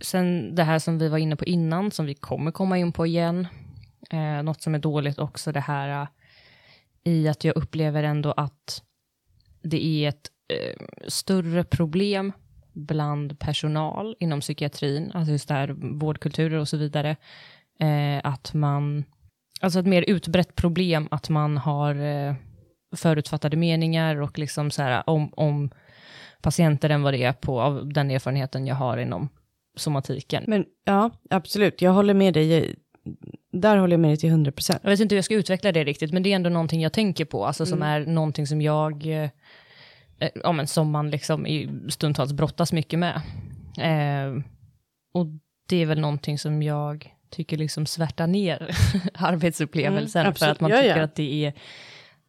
Speaker 1: sen det här som vi var inne på innan, som vi kommer komma in på igen. Eh, något som är dåligt också, det här eh, i att jag upplever ändå att det är ett eh, större problem bland personal inom psykiatrin, alltså just det här vårdkulturer och så vidare, eh, att man, alltså ett mer utbrett problem att man har eh, förutfattade meningar och liksom så här om, om patienter än vad det är på av den erfarenheten jag har inom somatiken.
Speaker 2: Men ja, absolut, jag håller med dig. Där håller jag med dig till 100 procent.
Speaker 1: Jag vet inte hur jag ska utveckla det riktigt, men det är ändå någonting jag tänker på, alltså som är någonting som jag, eh, eh, ja men som man liksom i stundtals brottas mycket med. Eh, och det är väl någonting som jag tycker liksom svärtar ner arbetsupplevelsen,
Speaker 2: Mm,
Speaker 1: för att man.
Speaker 2: Ja,
Speaker 1: tycker
Speaker 2: ja.
Speaker 1: att det är,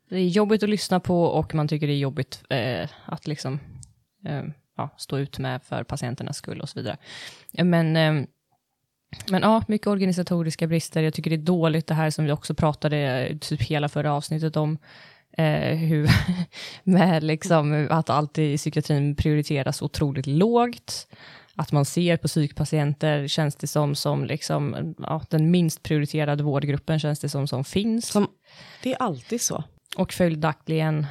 Speaker 1: det är jobbigt att lyssna på och man tycker det är jobbigt eh, att liksom ja, stå ut med för patienternas skull och så vidare. Men eh, men ja, mycket organisatoriska brister. Jag tycker det är dåligt det här som vi också pratade eh, typ hela förra avsnittet om. Eh, hur, med liksom att allt i psykiatrin prioriteras otroligt lågt. Att man ser på psykpatienter, känns det som, som liksom, ja, den minst prioriterade vårdgruppen känns det som, som finns.
Speaker 2: Som, det är alltid så.
Speaker 1: Och följaktligen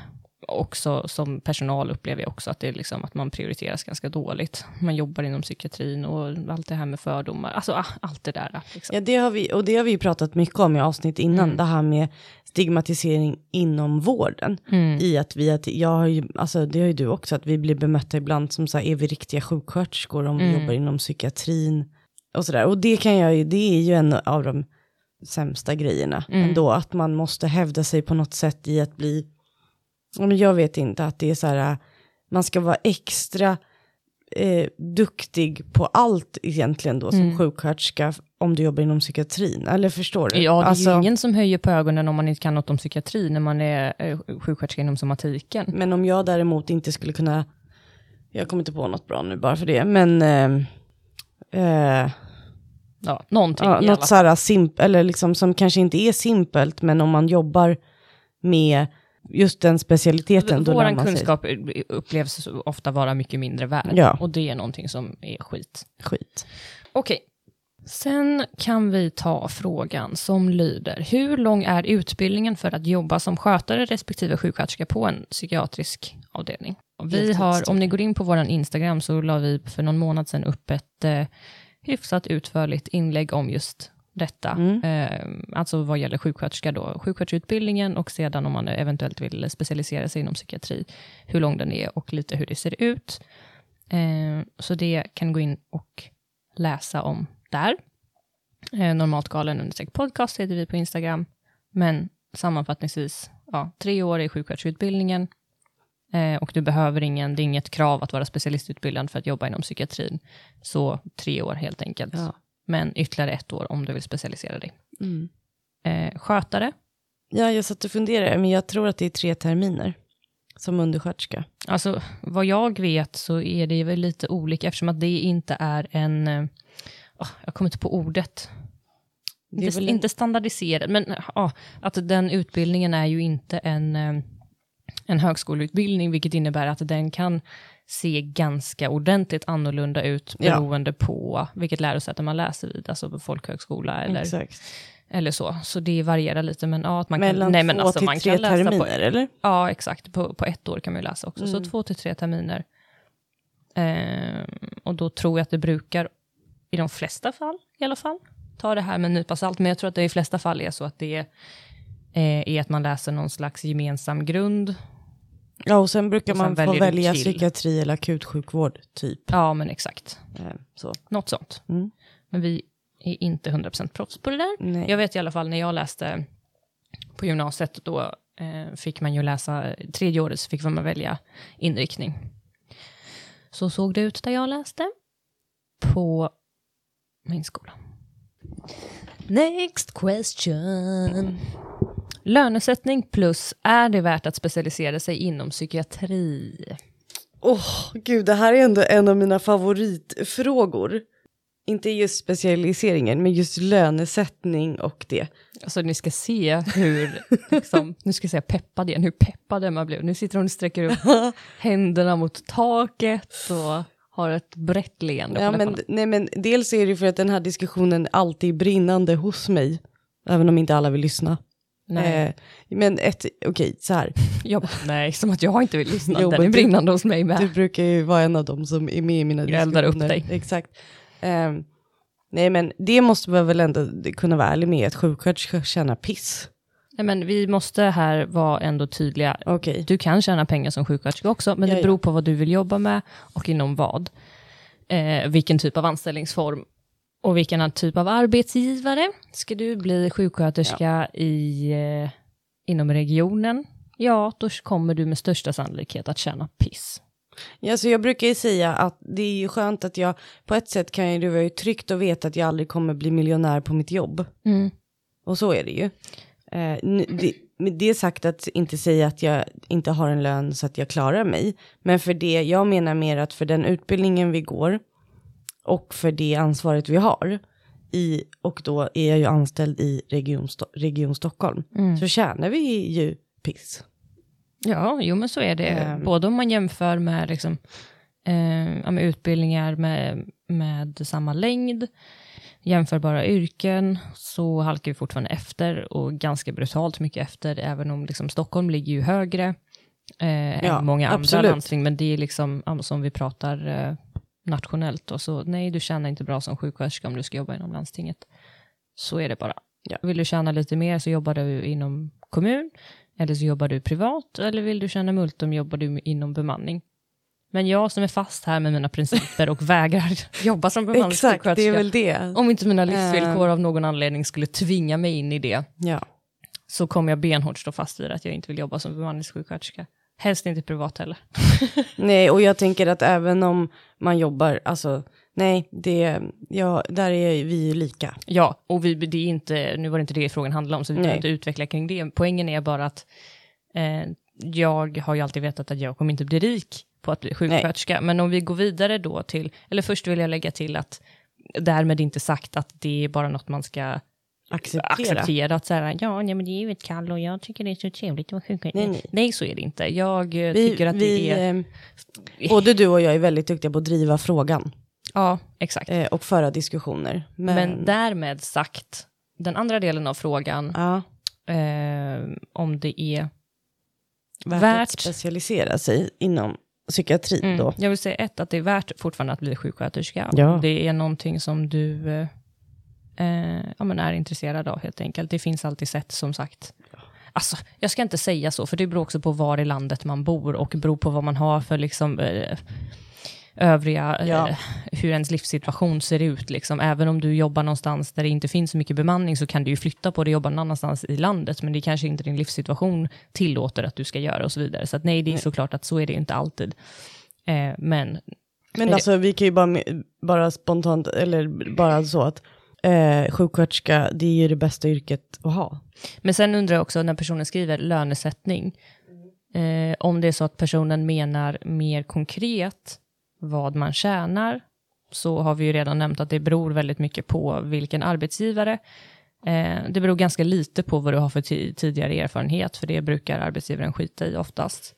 Speaker 1: också som personal upplever jag också att det är liksom att man prioriteras ganska dåligt. Man jobbar inom psykiatrin och allt det här med fördomar, alltså ah, allt det där. Liksom.
Speaker 2: Ja, det har vi, och det har vi ju pratat mycket om i avsnitt innan,
Speaker 1: Mm.
Speaker 2: det här med stigmatisering inom vården.
Speaker 1: Mm.
Speaker 2: I att vi, att jag har ju, alltså det har ju du också, att vi blir bemötta ibland som så här, är vi riktiga sjuksköterskor om vi
Speaker 1: Mm.
Speaker 2: jobbar inom psykiatrin? Och sådär, och det kan jag ju, det är ju en av de sämsta grejerna
Speaker 1: Mm.
Speaker 2: ändå, att man måste hävda sig på något sätt i att bli, men jag vet inte, att det är så här, man ska vara extra eh, duktig på allt egentligen då som
Speaker 1: Mm.
Speaker 2: sjuksköterska om du jobbar inom psykiatrin, eller förstår du?
Speaker 1: Ja, det är
Speaker 2: Alltså,
Speaker 1: ju ingen som höjer på ögonen om man inte kan något om psykiatri när man är eh, sjuksköterska inom somatiken.
Speaker 2: Men om jag däremot inte skulle kunna, jag kommer inte på något bra nu bara för det, men eh, eh,
Speaker 1: Ja, någonting
Speaker 2: ja, något så här simp, eller liksom som kanske inte är simpelt, men om man jobbar med just den specialiteten, då lär
Speaker 1: Vår
Speaker 2: man sig
Speaker 1: kunskap upplevs ofta vara mycket mindre värd.
Speaker 2: Ja.
Speaker 1: Och det är någonting som är skit.
Speaker 2: skit.
Speaker 1: Okej. Sen kan vi ta frågan som lyder, hur lång är utbildningen för att jobba som skötare respektive sjuksköterska på en psykiatrisk avdelning? Vi har, om ni går in på vår Instagram så la vi för någon månad sedan upp ett eh, hyfsat utförligt inlägg om just detta.
Speaker 2: Mm.
Speaker 1: Eh, alltså vad gäller sjuksköterska då, sjuksköterskeutbildningen och sedan om man eventuellt vill specialisera sig inom psykiatri, hur lång den är och lite hur det ser ut. Eh, så det kan gå in och läsa om där. Eh, normalt galen understreck podcast heter vi på Instagram. Men sammanfattningsvis, ja, tre år i sjuksköterskeutbildningen. Eh, och du behöver ingen, det är inget krav att vara specialistutbildad för att jobba inom psykiatrin. Så tre år helt enkelt.
Speaker 2: Ja.
Speaker 1: Men ytterligare ett år om du vill specialisera dig.
Speaker 2: Mm.
Speaker 1: Eh, skötare,
Speaker 2: Ja, jag satt och funderade, men jag tror att det är tre terminer som undersköterska.
Speaker 1: Alltså, vad jag vet så är det väl lite olika eftersom att det inte är en... åh, jag kommer inte på ordet.
Speaker 2: Det är
Speaker 1: Inte,
Speaker 2: väl
Speaker 1: inte standardiserad, men ja, att den utbildningen är ju inte en, eh, en högskoleutbildning, vilket innebär att den kan se ganska ordentligt annorlunda ut
Speaker 2: Ja.
Speaker 1: beroende på vilket lärosäte man läser vid, alltså folkhögskola eller,
Speaker 2: Exakt.
Speaker 1: eller så. Så det varierar lite, men ja, att man
Speaker 2: Mellan
Speaker 1: kan... Nej, men
Speaker 2: två
Speaker 1: alltså,
Speaker 2: till
Speaker 1: man
Speaker 2: tre
Speaker 1: kan läsa
Speaker 2: terminer,
Speaker 1: på,
Speaker 2: eller?
Speaker 1: Ja, exakt. På, på ett år kan man ju läsa också. Så
Speaker 2: Mm.
Speaker 1: två till tre terminer. Ehm, och då tror jag att det brukar, i de flesta fall i alla fall, ta det här med en nypa salt. Men jag tror att det i flesta fall är så att det eh, är att man läser någon slags gemensam grund.
Speaker 2: Ja, och sen brukar
Speaker 1: Och sen
Speaker 2: man få välja
Speaker 1: till.
Speaker 2: psykiatri eller akutsjukvård, typ.
Speaker 1: Ja, men exakt.
Speaker 2: Eh, Så.
Speaker 1: Något sånt.
Speaker 2: Mm.
Speaker 1: Men vi är inte 100% proffs på det där.
Speaker 2: Nej.
Speaker 1: Jag vet i alla fall när jag läste på gymnasiet, då eh, fick man ju läsa, tredje året så fick man välja inriktning. Så såg det ut där jag läste på min skola. Next question. Lönesättning plus, är det värt att specialisera sig inom psykiatri?
Speaker 2: Åh, gud, det här är ändå en av mina favoritfrågor. Inte just specialiseringen, men just lönesättning och det.
Speaker 1: Alltså ni ska se hur, liksom, nu ska jag säga peppad igen, hur peppad Emma blev. Nu sitter hon och sträcker upp händerna mot taket och har ett brett leende
Speaker 2: Ja, men, nej, men dels är det för att den här diskussionen alltid är brinnande hos mig. Även om inte alla vill lyssna.
Speaker 1: Nej.
Speaker 2: Eh, men ett, okej, så här.
Speaker 1: Jag bara, nej, som att jag inte vill lyssna.
Speaker 2: Jo,
Speaker 1: Den är
Speaker 2: du-
Speaker 1: brinnande hos mig med.
Speaker 2: Du brukar ju vara en av dem som är med i mina
Speaker 1: Jag eldar upp
Speaker 2: diskussioner.
Speaker 1: dig.
Speaker 2: Exakt. Ehm, nej, men det måste man väl ändå kunna vara ärlig med, att sjuksköterskor tjänar piss.
Speaker 1: Nej, men vi måste här vara ändå tydliga.
Speaker 2: Okej.
Speaker 1: Du kan tjäna pengar som sjuksköterska också, men
Speaker 2: Ja,
Speaker 1: det beror på vad du vill jobba med och inom vad. Eh, vilken typ av anställningsform och vilken typ av arbetsgivare. Ska du bli sjuksköterska i, eh, inom regionen, ja, då kommer du med största sannolikhet att tjäna piss.
Speaker 2: Ja, så jag brukar ju säga att det är ju skönt att jag, på ett sätt kan ju det vara ju tryggt att veta att jag aldrig kommer bli miljonär på mitt jobb. Och så är det ju. Eh, nu- det, med det sagt att inte säga att jag inte har en lön så att jag klarar mig. Men för det, jag menar mer att för den utbildningen vi går och för det ansvaret vi har i, och då är jag ju anställd i Region, Region Stockholm, så tjänar vi ju piss.
Speaker 1: Ja, jo men så är det.
Speaker 2: Ehm.
Speaker 1: Både om man jämför med, liksom, eh, med utbildningar med, med samma längd, jämförbara yrken, så halkar vi fortfarande efter och ganska brutalt mycket efter, även om liksom, Stockholm ligger ju högre eh,
Speaker 2: Ja,
Speaker 1: än många andra
Speaker 2: absolut.
Speaker 1: landsting, men det är liksom, som vi pratar eh, nationellt, och så nej, du tjänar inte bra som sjuksköterska om du ska jobba inom landstinget. Så är det bara.
Speaker 2: Ja.
Speaker 1: Vill du tjäna lite mer så jobbar du inom kommun, eller så jobbar du privat, eller vill du tjäna multum jobbar du inom bemanning. Men jag som är fast här med mina principer och vägrar jobba som
Speaker 2: Exakt, det är
Speaker 1: bemanningssjuksköterska,
Speaker 2: väl det.
Speaker 1: om inte mina livsvillkor
Speaker 2: Ehm.
Speaker 1: av någon anledning skulle tvinga mig in i det,
Speaker 2: Ja.
Speaker 1: så kommer jag benhårt stå fast vid att jag inte vill jobba som bemanningssjuksköterska. Helst inte privat heller.
Speaker 2: Nej, och jag tänker att även om man jobbar, alltså nej, det, ja, där är vi ju lika.
Speaker 1: Ja, och vi, det är inte, nu var det inte det frågan handlade om, så vi behöver
Speaker 2: Nej.
Speaker 1: inte utveckla kring det. Poängen är bara att eh, jag har ju alltid vetat att jag kommer inte bli rik på att bli sjuksköterska. Men om vi går vidare då till, eller först vill jag lägga till att därmed inte sagt att det är bara något man ska
Speaker 2: Acceptera.
Speaker 1: acceptera. Att så här, ja, nej, men det är ju ett kall och jag tycker det är så trevligt att vara sjuksköterska.
Speaker 2: Nej,
Speaker 1: Nej,
Speaker 2: nej.
Speaker 1: så är det inte. Jag eh,
Speaker 2: Vi,
Speaker 1: tycker att
Speaker 2: vi,
Speaker 1: det är...
Speaker 2: eh, både du och jag är väldigt duktiga på att driva frågan
Speaker 1: Ja, exakt.
Speaker 2: eh, och föra diskussioner. Men,
Speaker 1: Men därmed sagt, den andra delen av frågan,
Speaker 2: ja,
Speaker 1: eh, om det är
Speaker 2: värt,
Speaker 1: Värt.
Speaker 2: att specialisera sig inom psykiatri
Speaker 1: Mm.
Speaker 2: då.
Speaker 1: Jag vill säga ett, att det är värt fortfarande att bli sjuksköterska.
Speaker 2: Ja.
Speaker 1: Det är någonting som du eh, eh, ja, men är intresserad av helt enkelt. Det finns alltid sätt som sagt. Alltså, jag ska inte säga så, för det beror också på var i landet man bor och beror på vad man har för liksom, eh, övriga,
Speaker 2: Ja.
Speaker 1: eh, hur ens livssituation ser ut. Liksom. Även om du jobbar någonstans där det inte finns så mycket bemanning så kan du ju flytta på det och jobba någon annanstans i landet, men det kanske inte din livssituation tillåter att du ska göra och så vidare. Så att, nej, det är
Speaker 2: Nej.
Speaker 1: såklart att så är det inte alltid. Eh, men
Speaker 2: Men alltså vi kan ju bara, bara spontant, eller bara så att eh, sjuksköterska, det är ju det bästa yrket att ha.
Speaker 1: Men sen undrar jag också när personen skriver lönesättning, eh, om det är så att personen menar mer konkret vad man tjänar, så har vi ju redan nämnt att det beror väldigt mycket på vilken arbetsgivare. Eh, det beror ganska lite på vad du har för ti- tidigare erfarenhet, för det brukar arbetsgivaren skita i oftast.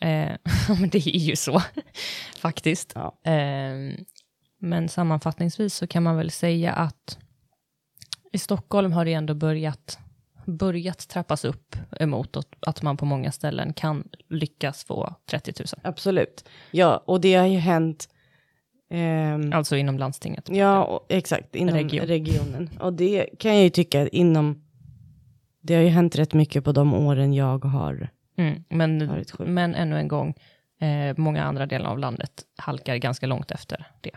Speaker 1: Eh, men det är ju så, faktiskt.
Speaker 2: Ja.
Speaker 1: Eh, men sammanfattningsvis så kan man väl säga att i Stockholm har det ändå börjat, börjat trappas upp emot att- man på många ställen kan lyckas få 30 000.
Speaker 2: Absolut. Ja, och det har ju hänt, ehm,
Speaker 1: Alltså inom landstinget.
Speaker 2: ja och, exakt, inom
Speaker 1: Region.
Speaker 2: regionen. Och det kan jag ju tycka inom, det har ju hänt rätt mycket på de åren jag har
Speaker 1: Mm, men,
Speaker 2: varit sjuk.
Speaker 1: men ännu en gång, eh, många andra delar av landet halkar ganska långt efter det.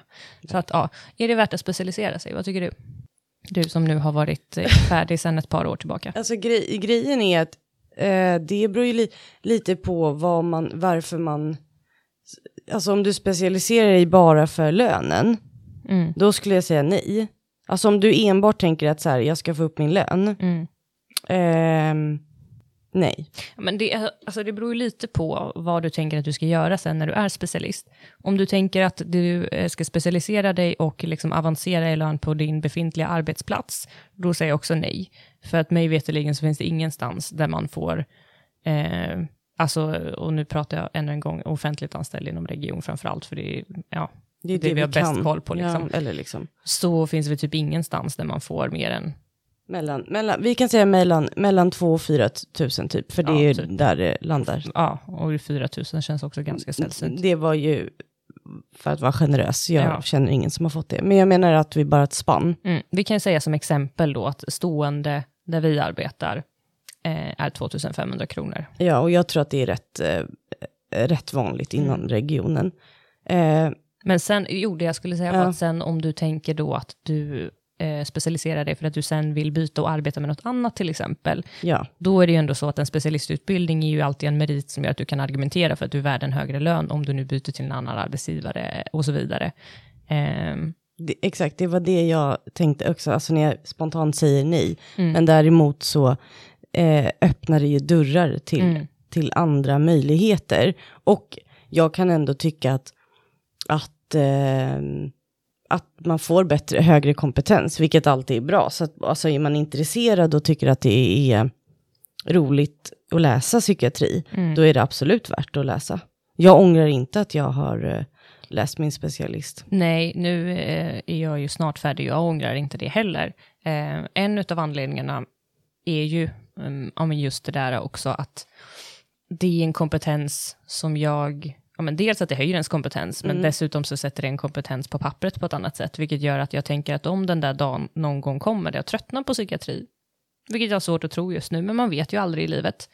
Speaker 1: Så att, ja, är det värt att specialisera sig? Vad tycker du? Du som nu har varit eh, färdig sedan ett par år tillbaka.
Speaker 2: Alltså grej, grejen är att eh, det beror ju li, lite på vad man, varför man, alltså om du specialiserar dig bara för lönen,
Speaker 1: Mm,
Speaker 2: då skulle jag säga nej. Alltså om du enbart tänker att så här, jag ska få upp min lön,
Speaker 1: mm.
Speaker 2: Nej.
Speaker 1: Men det, alltså det beror ju lite på vad du tänker att du ska göra sen när du är specialist. Om du tänker att du eh, ska specialisera dig och liksom avancera i lön på din befintliga arbetsplats, då säger jag också nej. För att mig veterligen så finns det ingenstans där man får, eh, alltså, och nu pratar jag ännu en gång offentligt anställd inom region framför allt, för det är, ja,
Speaker 2: Det är
Speaker 1: Det vi har bäst koll på, liksom.
Speaker 2: Ja, eller liksom.
Speaker 1: så finns det typ ingenstans där man får mer än,
Speaker 2: Mellan, mellan, vi kan säga mellan, mellan 2 och 4 tusen typ, för det
Speaker 1: Ja,
Speaker 2: är ju
Speaker 1: typ.
Speaker 2: där det landar.
Speaker 1: ja, och 4 000 känns också ganska sällsynt.
Speaker 2: Det var ju, för att vara generös, jag
Speaker 1: Ja.
Speaker 2: känner ingen som har fått det. Men jag menar att vi bara ett spann.
Speaker 1: Mm. Vi kan säga som exempel då att stående där vi arbetar eh, är 2500 kronor.
Speaker 2: Ja, och jag tror att det är rätt, eh, rätt vanligt inom
Speaker 1: Mm.
Speaker 2: regionen. Eh,
Speaker 1: Men sen, jo det jag skulle säga
Speaker 2: Ja.
Speaker 1: att sen om du tänker då att du eh, specialiserar dig för att du sen vill byta och arbeta med något annat till exempel,
Speaker 2: ja,
Speaker 1: då är det ju ändå så att en specialistutbildning är ju alltid en merit som gör att du kan argumentera för att du är värd en högre lön om du nu byter till en annan arbetsgivare och så vidare. Ehm,
Speaker 2: det, exakt, det var det jag tänkte också, alltså när jag spontant säger nej.
Speaker 1: Mm.
Speaker 2: Men däremot så eh, öppnar det ju dörrar till,
Speaker 1: Mm.
Speaker 2: till andra möjligheter. Och jag kan ändå tycka att, att, eh, att man får bättre, högre kompetens, vilket alltid är bra. Så att, alltså, är man intresserad och tycker att det är roligt att läsa psykiatri,
Speaker 1: Mm.
Speaker 2: då är det absolut värt att läsa. Jag ångrar inte att jag har eh, läst min specialist.
Speaker 1: Nej, nu eh, är jag ju snart färdig. Jag ångrar inte det heller. Eh, en av anledningarna är ju um, men just det där också att det är en kompetens som jag... Ja, men dels att det höjer ens kompetens, men dessutom så sätter det en kompetens på pappret på ett annat sätt, vilket gör att jag tänker att om den där dagen någon gång kommer där jag tröttnar på psykiatri, vilket jag har svårt att tro just nu, men man vet ju aldrig i livet,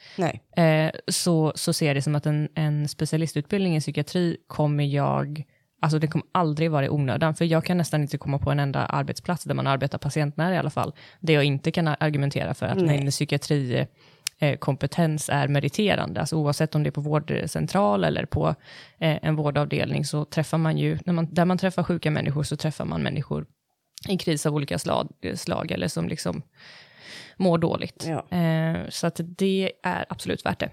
Speaker 1: eh, så, så ser jag det som att en, en specialistutbildning i psykiatri kommer jag, alltså det kommer aldrig vara i onödan, för jag kan nästan inte komma på en enda arbetsplats där man arbetar patientnära i alla fall, där jag inte kan argumentera för att
Speaker 2: Nej.
Speaker 1: min psykiatri kompetens är meriterande. Alltså oavsett om det är på vårdcentral eller på eh, en vårdavdelning så träffar man ju, när man, där man träffar sjuka människor så träffar man människor i kris av olika slag, slag eller som liksom mår dåligt.
Speaker 2: Ja.
Speaker 1: Eh, så att det är absolut värt det.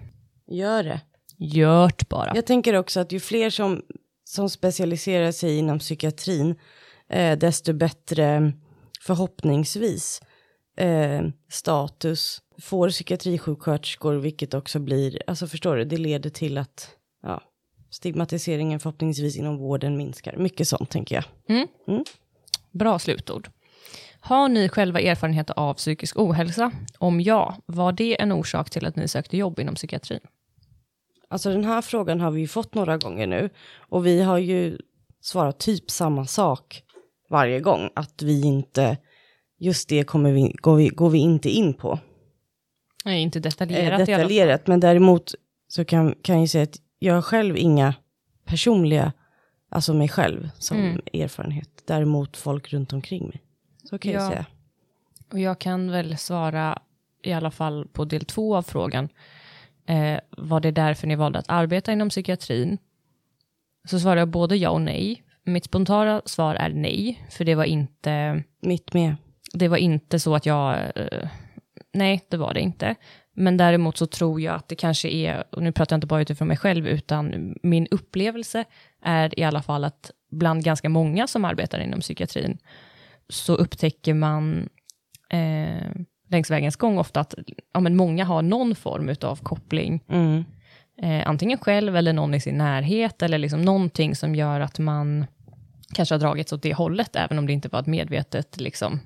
Speaker 2: Gör det.
Speaker 1: Gjort bara.
Speaker 2: Jag tänker också att ju fler som, som specialiserar sig inom psykiatrin, eh, desto bättre förhoppningsvis eh, status får psykiatrisjuksköterskor, vilket också blir, alltså förstår du, det leder till att ja, stigmatiseringen förhoppningsvis inom vården minskar. Mycket sånt tänker jag.
Speaker 1: Bra slutord. Har ni själva erfarenheter av psykisk ohälsa? Om ja, var det en orsak till att ni sökte jobb inom psykiatrin?
Speaker 2: Alltså den här frågan har vi ju fått några gånger nu och vi har ju svarat typ samma sak varje gång, att vi inte, just det kommer vi, går, vi, går vi inte in på.
Speaker 1: Nej, inte
Speaker 2: Eh,
Speaker 1: detaljerat fall.
Speaker 2: detaljerat, men däremot så kan, kan jag säga att jag har själv inga personliga, alltså mig själv som
Speaker 1: Mm.
Speaker 2: erfarenhet. Däremot folk runt omkring mig. Så kan jag
Speaker 1: Ja.
Speaker 2: säga.
Speaker 1: Och jag kan väl svara i alla fall på del två av frågan. Eh, var det därför ni valde att arbeta inom psykiatrin? Så svarar jag både ja och nej. Mitt spontana svar är nej, för det var inte,
Speaker 2: Mitt med.
Speaker 1: Det var inte så att jag... Eh, nej, det var det inte. Men däremot så tror jag att det kanske är, och nu pratar jag inte bara utifrån mig själv, utan min upplevelse är i alla fall att bland ganska många som arbetar inom psykiatrin, så upptäcker man eh, längs vägens gång ofta att ja, men många har någon form av koppling,
Speaker 2: Mm.
Speaker 1: eh, antingen själv eller någon i sin närhet, eller liksom någonting som gör att man kanske har dragits åt det hållet, även om det inte var ett medvetet, liksom,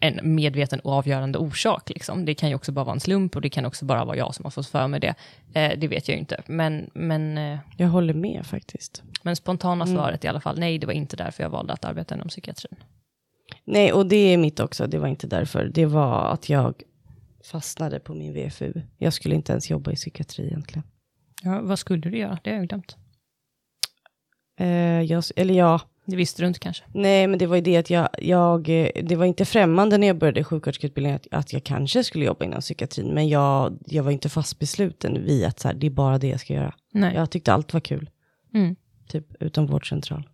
Speaker 1: en medveten och avgörande orsak. Liksom. Det kan ju också bara vara en slump, och det kan också bara vara jag som har fått för mig det. Eh, det vet jag ju inte, men, men, eh,
Speaker 2: Jag håller med faktiskt.
Speaker 1: men spontana svaret i alla fall, nej, det var inte därför jag valde att arbeta inom psykiatrin.
Speaker 2: Nej, och det är mitt också. Det var inte därför. Det var att jag fastnade på min VFU. Jag skulle inte ens jobba i psykiatri egentligen.
Speaker 1: Ja, vad skulle du göra? Det har jag glömt.
Speaker 2: Eh, jag, eller ja,
Speaker 1: Det visste du inte kanske?
Speaker 2: nej, men det var ju det att jag, jag eh, det var inte främmande när jag började sjuksköterskeutbildningen att, att jag kanske skulle jobba inom psykiatrin, men jag, jag var inte fast besluten vid att så här, det är bara det jag ska göra.
Speaker 1: Nej.
Speaker 2: Jag tyckte allt var kul,
Speaker 1: Mm.
Speaker 2: typ utom vårdcentral.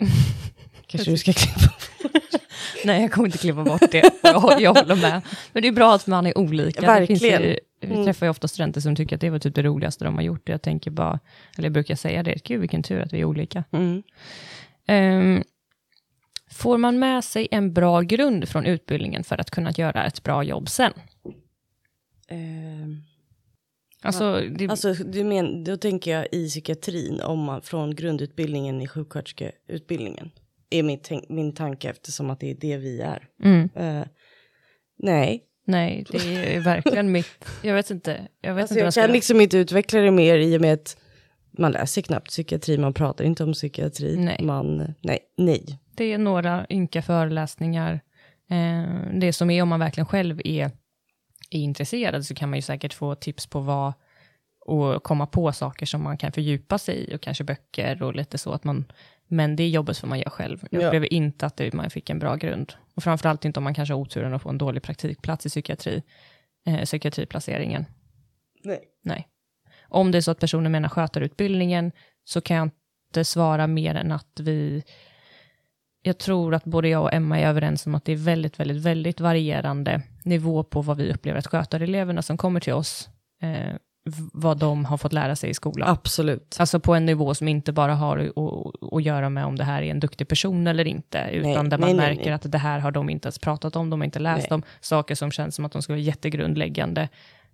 Speaker 2: Kanske du ska klippa.
Speaker 1: Nej, jag kommer inte klippa bort det. Jag, jag håller med. Men det är bra att man är olika. Det finns ju,
Speaker 2: Verkligen.
Speaker 1: vi
Speaker 2: Mm.
Speaker 1: träffar ju ofta studenter som tycker att det var typ det roligaste de har gjort. Jag tänker bara, eller jag brukar säga det, gud vilken tur att vi är olika.
Speaker 2: Mm.
Speaker 1: Ehm, får man med sig en bra grund från utbildningen för att kunna göra ett bra jobb sen?
Speaker 2: Ehm,
Speaker 1: Alltså, det,
Speaker 2: Alltså, du men, då tänker jag i psykiatrin, om man från grundutbildningen i sjuksköterskeutbildningen. Är min, min tanke eftersom att det är det vi är.
Speaker 1: mm,
Speaker 2: Eh, nej,
Speaker 1: nej, det är verkligen mitt, jag vet inte. Jag vet
Speaker 2: alltså,
Speaker 1: inte
Speaker 2: jag
Speaker 1: jag
Speaker 2: kan liksom inte utveckla det mer i och med att man läser knappt psykiatri, man pratar inte om psykiatri.
Speaker 1: Nej.
Speaker 2: Man, nej, nej.
Speaker 1: Det är några ynka föreläsningar. Eh, det som är om man verkligen själv är, är intresserad så kan man ju säkert få tips på vad och komma på saker som man kan fördjupa sig i och kanske böcker och lite så att man men det är jobbet som man gör själv. Jag
Speaker 2: Ja.
Speaker 1: upplever inte att det, man fick en bra grund. Och framförallt inte om man kanske har oturen att få en dålig praktikplats i psykiatri, eh, psykiatriplaceringen.
Speaker 2: nej.
Speaker 1: Nej. Om det är så att personen menar skötarutbildningen så kan jag inte svara mer än att vi... Jag tror att både jag och Emma är överens om att det är väldigt, väldigt, väldigt varierande nivå på vad vi upplever att skötareleverna som kommer till oss, eh, vad de har fått lära sig i skolan.
Speaker 2: Absolut.
Speaker 1: Alltså på en nivå som inte bara har att, göra med om det här är en duktig person eller inte, utan
Speaker 2: Nej,
Speaker 1: där man
Speaker 2: nej,
Speaker 1: märker
Speaker 2: nej.
Speaker 1: att det här har de inte ens pratat om, de har inte läst om, saker som känns som att de ska vara jättegrundläggande,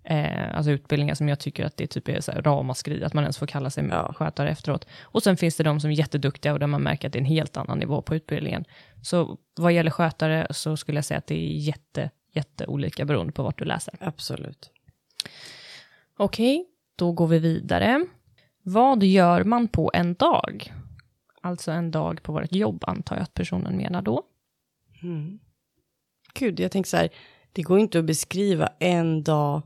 Speaker 1: eh, alltså utbildningar som jag tycker att det typ är så här ramaskri, att man ens får kalla sig
Speaker 2: Ja.
Speaker 1: skötare efteråt. Och sen finns det de som är jätteduktiga och där man märker att det är en helt annan nivå på utbildningen. Så vad gäller skötare så skulle jag säga att det är jätte, jätteolika beroende på vart du läser.
Speaker 2: Absolut.
Speaker 1: Okej, då går vi vidare. Vad gör man på en dag? Alltså en dag på vårt jobb antar jag att personen menar då.
Speaker 2: Mm. Gud, jag tänker så här, det går inte att beskriva en dag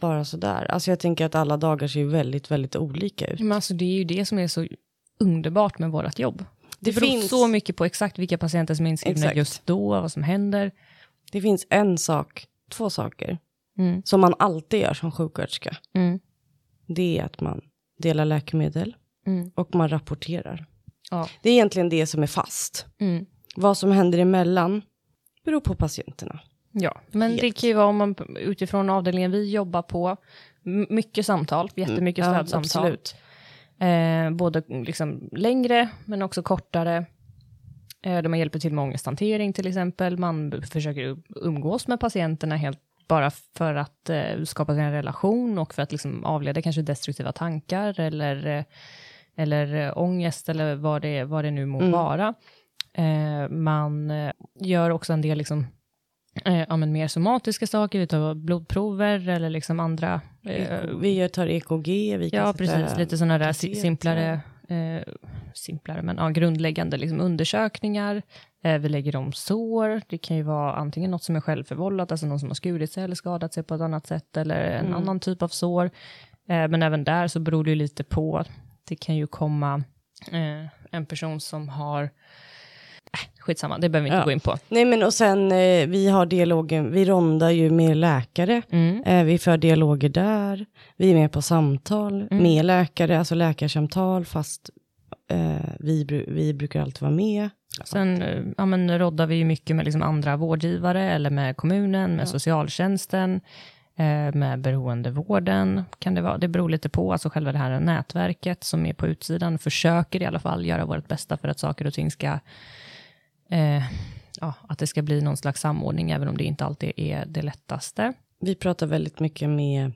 Speaker 2: bara sådär. Alltså jag tänker att alla dagar ser ju väldigt, väldigt olika ut.
Speaker 1: Men alltså det är ju det som är så underbart med vårt jobb. Det,
Speaker 2: Det
Speaker 1: beror
Speaker 2: finns-
Speaker 1: så mycket på exakt vilka patienter som är inskrivna
Speaker 2: Exakt.
Speaker 1: just då, vad som händer.
Speaker 2: Det finns en sak, två saker
Speaker 1: Mm.
Speaker 2: som man alltid gör som sjuksköterska,
Speaker 1: Mm.
Speaker 2: det är att man delar läkemedel
Speaker 1: Mm.
Speaker 2: och man rapporterar.
Speaker 1: Ja.
Speaker 2: Det är egentligen det som är fast.
Speaker 1: Mm.
Speaker 2: Vad som händer emellan beror på patienterna.
Speaker 1: Ja, men
Speaker 2: Helt.
Speaker 1: det kan ju vara om man utifrån avdelningen vi jobbar på, mycket samtal, jättemycket
Speaker 2: Ja,
Speaker 1: stödsamtal.
Speaker 2: absolut.
Speaker 1: Eh, både liksom längre, men också kortare. Eh, där man hjälper till med ångesthantering till exempel. Man försöker umgås med patienterna helt bara för att eh, skapa en relation och för att liksom avleda kanske destruktiva tankar eller, eh, eller eh, ångest eller vad det, vad det nu må
Speaker 2: Mm.
Speaker 1: vara. Eh, man eh, gör också en del liksom, eh, ja, men mer somatiska saker, vi tar blodprover eller liksom andra eh,
Speaker 2: Vi tar EKG, vi kan
Speaker 1: Ja, precis. Lite sådana där simplare, eh, simplare men ja, grundläggande liksom undersökningar. Eh, vi lägger om sår. Det kan ju vara antingen något som är självförvållat, alltså någon som har skurit sig eller skadat sig på ett annat sätt, eller en
Speaker 2: Mm.
Speaker 1: annan typ av sår. Eh, men även där så beror det ju lite på. Det kan ju komma eh, en person som har... Äh, skitsamma, det behöver vi inte
Speaker 2: Ja.
Speaker 1: gå in på.
Speaker 2: Nej men och sen eh, vi har dialogen, vi rondar ju med läkare.
Speaker 1: Mm.
Speaker 2: Eh, vi för dialoger där. Vi är med på samtal
Speaker 1: Mm.
Speaker 2: med läkare, alltså läkarsamtal fast eh, vi, vi brukar alltid vara med.
Speaker 1: Sen eh, ja, men, roddar vi ju mycket med liksom andra vårdgivare eller med kommunen, med
Speaker 2: Ja.
Speaker 1: socialtjänsten, eh, med beroendevården. Kan det, vara. det beror lite på, alltså själva det här nätverket som är på utsidan försöker i alla fall göra vårt bästa för att saker och ting ska, eh, ja, att det ska bli någon slags samordning, även om det inte alltid är det lättaste.
Speaker 2: Vi pratar väldigt mycket med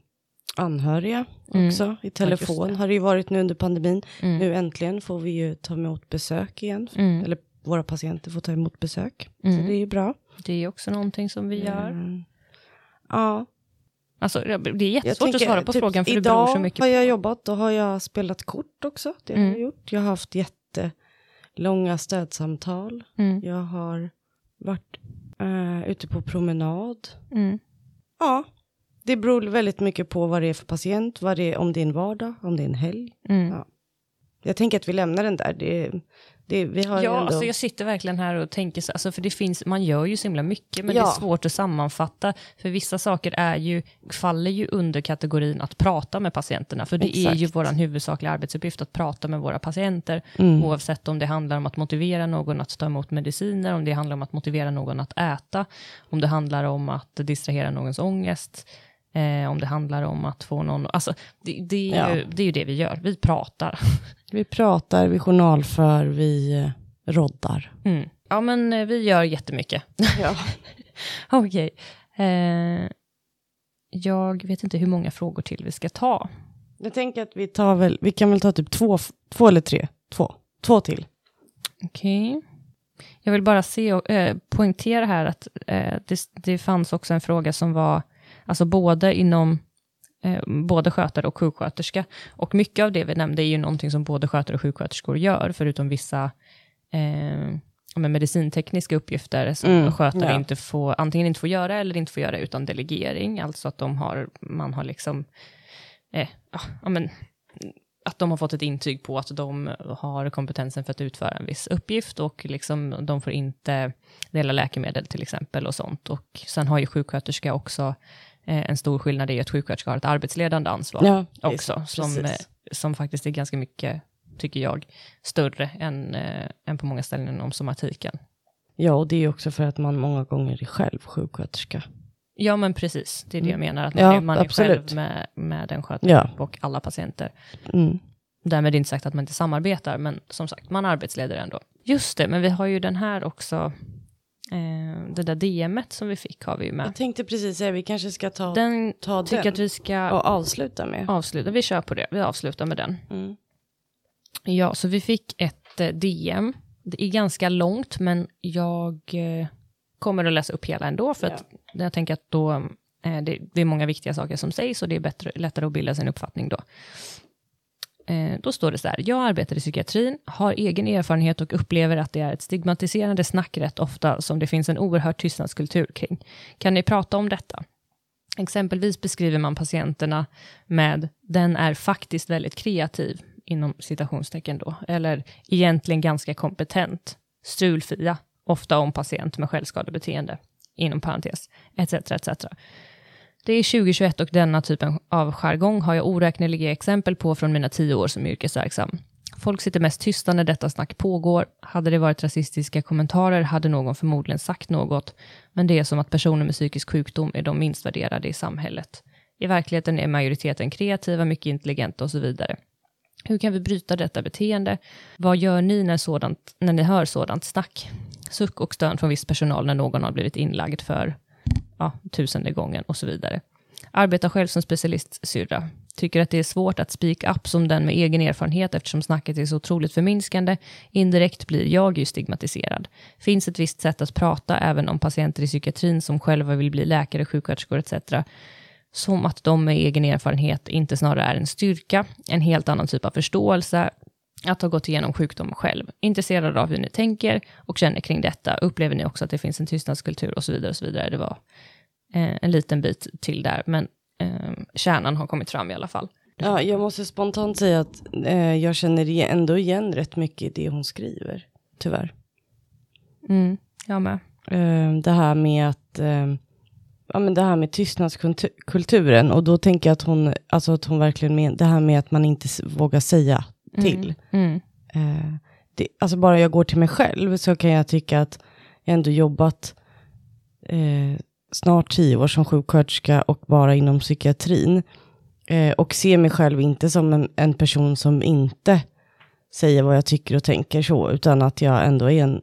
Speaker 2: anhöriga
Speaker 1: Mm.
Speaker 2: också. I telefon
Speaker 1: det.
Speaker 2: har det ju varit nu under pandemin.
Speaker 1: Mm.
Speaker 2: Nu äntligen får vi ju ta emot besök igen.
Speaker 1: Mm.
Speaker 2: Eller våra patienter får ta emot besök.
Speaker 1: Mm.
Speaker 2: Så det är ju bra.
Speaker 1: Det är också någonting som vi gör.
Speaker 2: Mm. Ja,
Speaker 1: Alltså, det är jättesvårt att
Speaker 2: tänker,
Speaker 1: svara på
Speaker 2: typ,
Speaker 1: frågan, för det
Speaker 2: idag
Speaker 1: beror så mycket
Speaker 2: har jag
Speaker 1: på.
Speaker 2: jobbat, då har jag spelat kort också. Det har
Speaker 1: Mm.
Speaker 2: jag gjort. Jag har haft jättelånga stödsamtal.
Speaker 1: Mm.
Speaker 2: Jag har varit eh, ute på promenad.
Speaker 1: Mm.
Speaker 2: Ja, det beror väldigt mycket på vad det är för patient, vad det är, om det är en vardag, om det är en helg.
Speaker 1: Mm.
Speaker 2: Ja. Jag tänker att vi lämnar den där. Det, det, vi har ju
Speaker 1: Ja,
Speaker 2: ändå...
Speaker 1: alltså jag sitter verkligen här och tänker så, alltså för det finns, man gör ju så himla mycket, men
Speaker 2: Ja.
Speaker 1: det är svårt att sammanfatta, för vissa saker är ju, faller ju under kategorin att prata med patienterna, för det är
Speaker 2: Exakt.
Speaker 1: ju vår huvudsakliga arbetsuppgift att prata med våra patienter,
Speaker 2: Mm.
Speaker 1: oavsett om det handlar om att motivera någon att ta emot mediciner, om det handlar om att motivera någon att äta, om det handlar om att distrahera någons ångest, eh, om det handlar om att få någon, alltså det, det, är, ju,
Speaker 2: Ja.
Speaker 1: det är ju det vi gör, vi pratar.
Speaker 2: Vi pratar, vi journalför, vi eh, roddar.
Speaker 1: Mm. Ja, men eh, vi gör jättemycket.
Speaker 2: Ja.
Speaker 1: Okej. Eh, jag vet inte hur många frågor till vi ska ta.
Speaker 2: Jag tänker att vi tar väl, vi kan väl ta typ två, två eller tre, två, två till.
Speaker 1: Okej. Jag vill bara se och eh, poängtera här att eh, det, det fanns också en fråga som var, alltså både inom eh, både skötare och sjuksköterska. Och mycket av det vi nämnde är ju någonting som både skötare och sjuksköterskor gör, förutom vissa eh, men medicintekniska uppgifter som
Speaker 2: Mm,
Speaker 1: skötare
Speaker 2: ja.
Speaker 1: inte får, antingen inte får göra eller inte får göra utan delegering, alltså att de har, man har liksom, eh, ja, ja, men, att de har fått ett intyg på att de har kompetensen för att utföra en viss uppgift och liksom, de får inte dela läkemedel till exempel och sånt. Och sen har ju sjuksköterska också en stor skillnad i att sjuksköterska har ett arbetsledande ansvar
Speaker 2: Ja,
Speaker 1: också, som, eh,
Speaker 2: precis.
Speaker 1: som faktiskt är ganska mycket, tycker jag, större än, eh, än på många ställen inom somatiken.
Speaker 2: Ja, och det är också för att man många gånger är själv sjuksköterska.
Speaker 1: Ja, men precis, det är det jag menar, att man,
Speaker 2: Mm. Ja,
Speaker 1: är, man är själv med, med en skötare
Speaker 2: Ja.
Speaker 1: och alla patienter.
Speaker 2: Mm.
Speaker 1: Därmed inte sagt att man inte samarbetar, men som sagt, man arbetsleder ändå. Just det, men vi har ju den här också, eh, det där DMet som vi fick har vi ju med.
Speaker 2: Jag tänkte precis säga, vi kanske ska ta,
Speaker 1: Den
Speaker 2: ta
Speaker 1: tycker
Speaker 2: den
Speaker 1: att vi ska
Speaker 2: och avsluta med.
Speaker 1: avsluta, vi kör på det, vi avslutar med den.
Speaker 2: Mm.
Speaker 1: Ja, så vi fick ett eh, DM. Det är ganska långt, men jag eh, kommer att läsa upp hela ändå, för att jag tänker att då, eh, det, det är många viktiga saker som sägs och det är bättre, lättare att bilda sin uppfattning då. Eh, då står det så här, jag arbetar i psykiatrin, har egen erfarenhet och upplever att det är ett stigmatiserande snack rätt ofta som det finns en oerhörd tystnadskultur kring. Kan ni prata om detta? Exempelvis beskriver man patienterna med den är faktiskt väldigt kreativ, inom citationstecken då, eller egentligen ganska kompetent, strulfria, ofta om patient med självskadebeteende, inom parentes, etc. etc. Det är 2021 och denna typen av jargong har jag oräkneliga exempel på från mina tio år som yrkesverksam. Folk sitter mest tysta när detta snack pågår. Hade det varit rasistiska kommentarer hade någon förmodligen sagt något, men det är som att personer med psykisk sjukdom är de minst värderade i samhället. I verkligheten är majoriteten kreativa, mycket intelligenta och så vidare. Hur kan vi bryta detta beteende? Vad gör ni när, sådant, när ni hör sådant snack? Suck och stön från viss personal när någon har blivit inlagd för ja, tusende gången och så vidare. Arbetar själv som specialistsyrra. Tycker att det är svårt att speak up som den med egen erfarenhet eftersom snacket är så otroligt förminskande. Indirekt blir jag ju stigmatiserad. Finns ett visst sätt att prata även om patienter i psykiatrin som själva vill bli läkare, sjuksköterskor etc. Som att de med egen erfarenhet inte snarare är en styrka, en helt annan typ av förståelse, att ha gått igenom sjukdom själv. Intresserad av hur ni tänker och känner kring detta. Upplever ni också att det finns en tystnadskultur och så vidare. och så vidare. Det var eh, en liten bit till där, men eh, kärnan har kommit fram i alla fall.
Speaker 2: Ja, jag måste spontant säga att eh, jag känner ändå igen rätt mycket i det hon skriver, tyvärr.
Speaker 1: Mm, jag med.
Speaker 2: Eh, det här med att eh, ja, men det här med tystnadskulturen och då tänker jag att hon, alltså att hon verkligen menar det här med att man inte vågar säga till.
Speaker 1: Mm.
Speaker 2: Eh, det, alltså bara jag går till mig själv så kan jag tycka att jag ändå jobbat eh, snart tio år som sjuksköterska och bara inom psykiatrin. Eh, och ser mig själv inte som en, en, person som inte säger vad jag tycker och tänker så, utan att jag ändå är en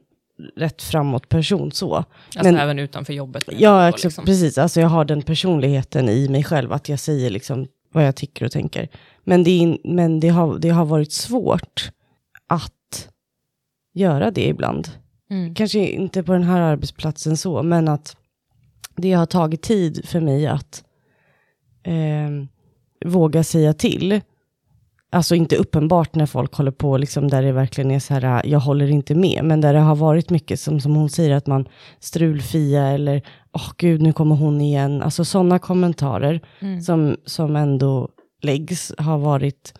Speaker 2: rätt framåt person så.
Speaker 1: Alltså Men, även utanför jobbet?
Speaker 2: Ja, liksom. precis. Alltså jag har den personligheten i mig själv, att jag säger liksom vad jag tycker och tänker. Men det, är, men det, har, det har varit svårt att göra det ibland. Mm. Kanske inte på den här arbetsplatsen så, men att det har tagit tid för mig att eh, våga säga till. Alltså inte uppenbart när folk håller på, liksom där det verkligen är så här, jag håller inte med, men där det har varit mycket som, som hon säger, att man strulfia eller, åh oh, gud, nu kommer hon igen. Alltså sådana kommentarer mm. som, som ändå läggs har varit,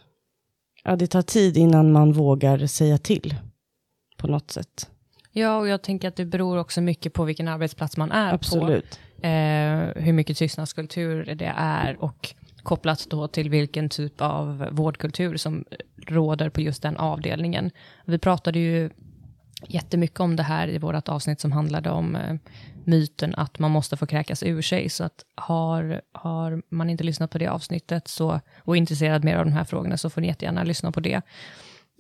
Speaker 2: ja det tar tid innan man vågar säga till på något sätt.
Speaker 1: Ja, och jag tänker att det beror också mycket på vilken arbetsplats man är
Speaker 2: Absolut.
Speaker 1: på. Eh, hur mycket tystnadskultur det är och kopplat då till vilken typ av vårdkultur som råder på just den avdelningen. Vi pratade ju jättemycket om det här i vårt avsnitt som handlade om eh, myten att man måste få kräkas ur sig. Så att har, har man inte lyssnat på det avsnittet så, och är intresserad mer av de här frågorna så får ni jättegärna lyssna på det.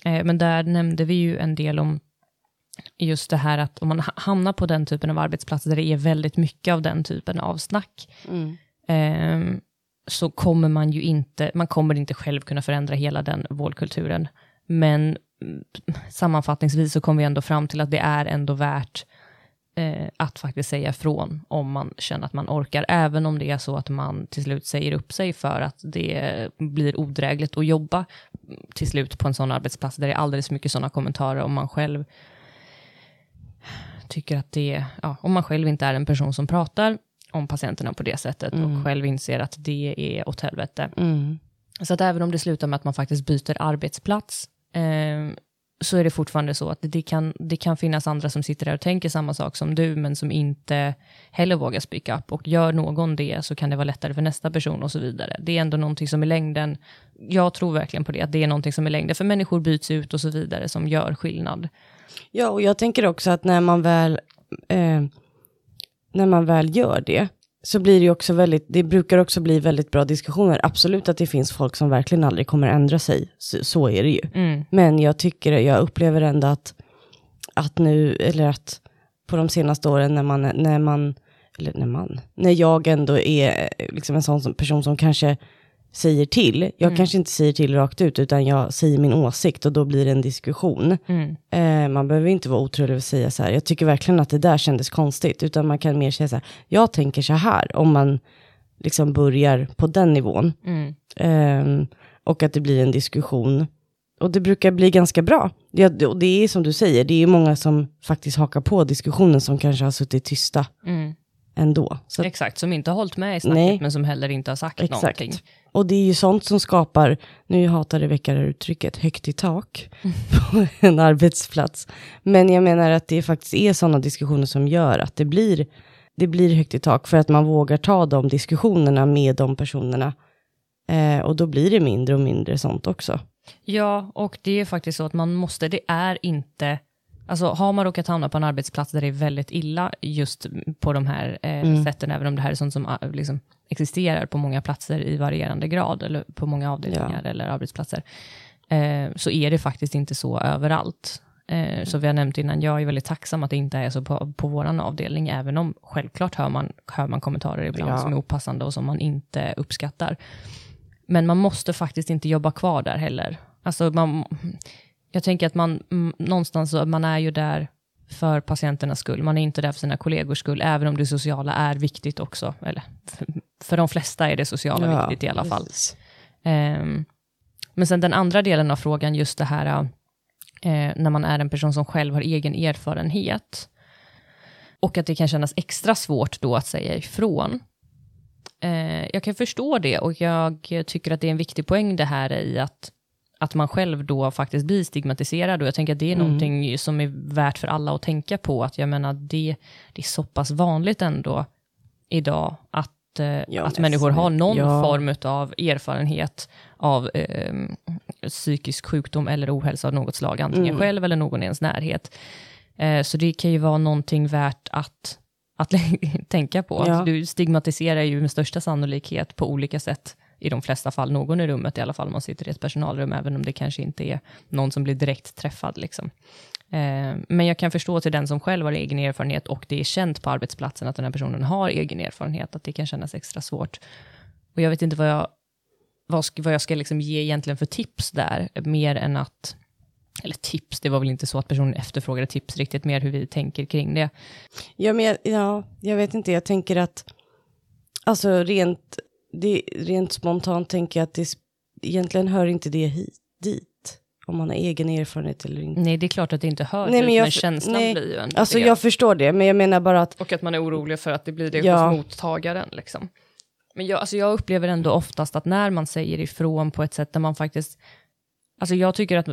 Speaker 1: Eh, men där nämnde vi ju en del om just det här att om man hamnar på den typen av arbetsplatser där det är väldigt mycket av den typen av snack, mm. eh, så kommer man ju inte, man kommer inte själv kunna förändra hela den vårdkulturen. Men mm, sammanfattningsvis så kommer vi ändå fram till att det är ändå värt eh, att faktiskt säga ifrån om man känner att man orkar, även om det är så att man till slut säger upp sig för att det blir odrägligt att jobba mm, till slut på en sån arbetsplats där det är alldeles mycket sådana kommentarer om man själv tycker att det, är... ja, om man själv inte är en person som pratar om patienterna på det sättet mm. och själv inser att det är åt helvete.
Speaker 2: Mm.
Speaker 1: Så att även om det slutar med att man faktiskt byter arbetsplats, eh, så är det fortfarande så att det kan, det kan finnas andra som sitter där och tänker samma sak som du, men som inte heller vågar speak up. Och gör någon det så kan det vara lättare för nästa person och så vidare. Det är ändå någonting som i längden, jag tror verkligen på det, att det är någonting som i längden, för människor byts ut och så vidare, som gör skillnad.
Speaker 2: Ja, och jag tänker också att när man väl, eh, när man väl gör det, så blir det också väldigt, det brukar också bli väldigt bra diskussioner. Absolut att det finns folk som verkligen aldrig kommer ändra sig, så, så är det ju.
Speaker 1: Mm.
Speaker 2: Men jag tycker, jag upplever ändå att, att nu, eller att på de senaste åren när man, när man, eller när man, när jag ändå är liksom en sån person som kanske säger till. Jag mm. kanske inte säger till rakt ut, utan jag säger min åsikt och då blir det en diskussion.
Speaker 1: Mm.
Speaker 2: Eh, man behöver inte vara otrolig och säga så här, jag tycker verkligen att det där kändes konstigt, utan man kan mer säga så här, jag tänker så här, om man liksom börjar på den nivån.
Speaker 1: Mm.
Speaker 2: Eh, och att det blir en diskussion. Och det brukar bli ganska bra. Det, och det är som du säger, det är många som faktiskt hakar på diskussionen som kanske har suttit tysta
Speaker 1: mm.
Speaker 2: Ändå.
Speaker 1: Så Exakt, som inte har hållit med i snacket
Speaker 2: nej.
Speaker 1: men som heller inte har sagt
Speaker 2: Exakt.
Speaker 1: någonting.
Speaker 2: Och det är ju sånt som skapar, nu hatar Rebecka det uttrycket, högt i tak mm. på en arbetsplats. Men jag menar att det faktiskt är sådana diskussioner som gör att det blir det blir högt i tak för att man vågar ta de diskussionerna med de personerna. Eh, och då blir det mindre och mindre sånt också.
Speaker 1: Ja, och det är faktiskt så att man måste, det är inte, alltså har man råkat hamna på en arbetsplats där det är väldigt illa just på de här eh, mm. sätten, även om det här är sånt som ah, liksom, existerar på många platser i varierande grad, eller på många avdelningar ja. eller arbetsplatser, eh, så är det faktiskt inte så överallt. Eh, så vi har nämnt innan, jag är väldigt tacksam att det inte är så på, på vår avdelning, även om självklart hör man, hör man kommentarer ibland ja. som är opassande och som man inte uppskattar. Men man måste faktiskt inte jobba kvar där heller. Alltså man, jag tänker att man någonstans, man är ju där för patienternas skull. Man är inte där för sina kollegors skull, även om det sociala är viktigt också. Eller för de flesta är det sociala ja, viktigt i alla fall. Um, men sen den andra delen av frågan, just det här uh, när man är en person som själv har egen erfarenhet. Och att det kan kännas extra svårt då att säga ifrån. Uh, jag kan förstå det och jag tycker att det är en viktig poäng det här i att att man själv då faktiskt blir stigmatiserad. Och jag tänker att det är mm. någonting som är värt för alla att tänka på. Att jag menar, det, det är så pass vanligt ändå idag att, eh, ja, att människor har någon ja. form av erfarenhet av eh, psykisk sjukdom eller ohälsa av något slag, antingen mm. själv eller någon i ens närhet. Eh, så det kan ju vara någonting värt att, att tänka på. Ja. Du stigmatiserar ju med största sannolikhet på olika sätt i de flesta fall någon i rummet i alla fall, om man sitter i ett personalrum, även om det kanske inte är någon som blir direkt träffad. Liksom. Eh, men jag kan förstå till den som själv har egen erfarenhet och det är känt på arbetsplatsen att den här personen har egen erfarenhet, att det kan kännas extra svårt. Och jag vet inte vad jag, vad, vad jag ska liksom ge egentligen för tips där, mer än att eller tips, det var väl inte så att personen efterfrågade tips riktigt, mer hur vi tänker kring det.
Speaker 2: Ja, men jag, ja, jag vet inte, jag tänker att, alltså rent det, rent spontant tänker jag att det egentligen hör inte det hit, dit. Om man har egen erfarenhet eller inte.
Speaker 1: Nej, det är klart att det inte hör nej, men, jag, men känslan nej, blir ju en
Speaker 2: Alltså jag förstår det, men jag menar bara att...
Speaker 1: Och att man är orolig för att det blir det ja. hos mottagaren. Liksom. Men jag, alltså jag upplever ändå oftast att när man säger ifrån på ett sätt där man faktiskt... Alltså jag tycker att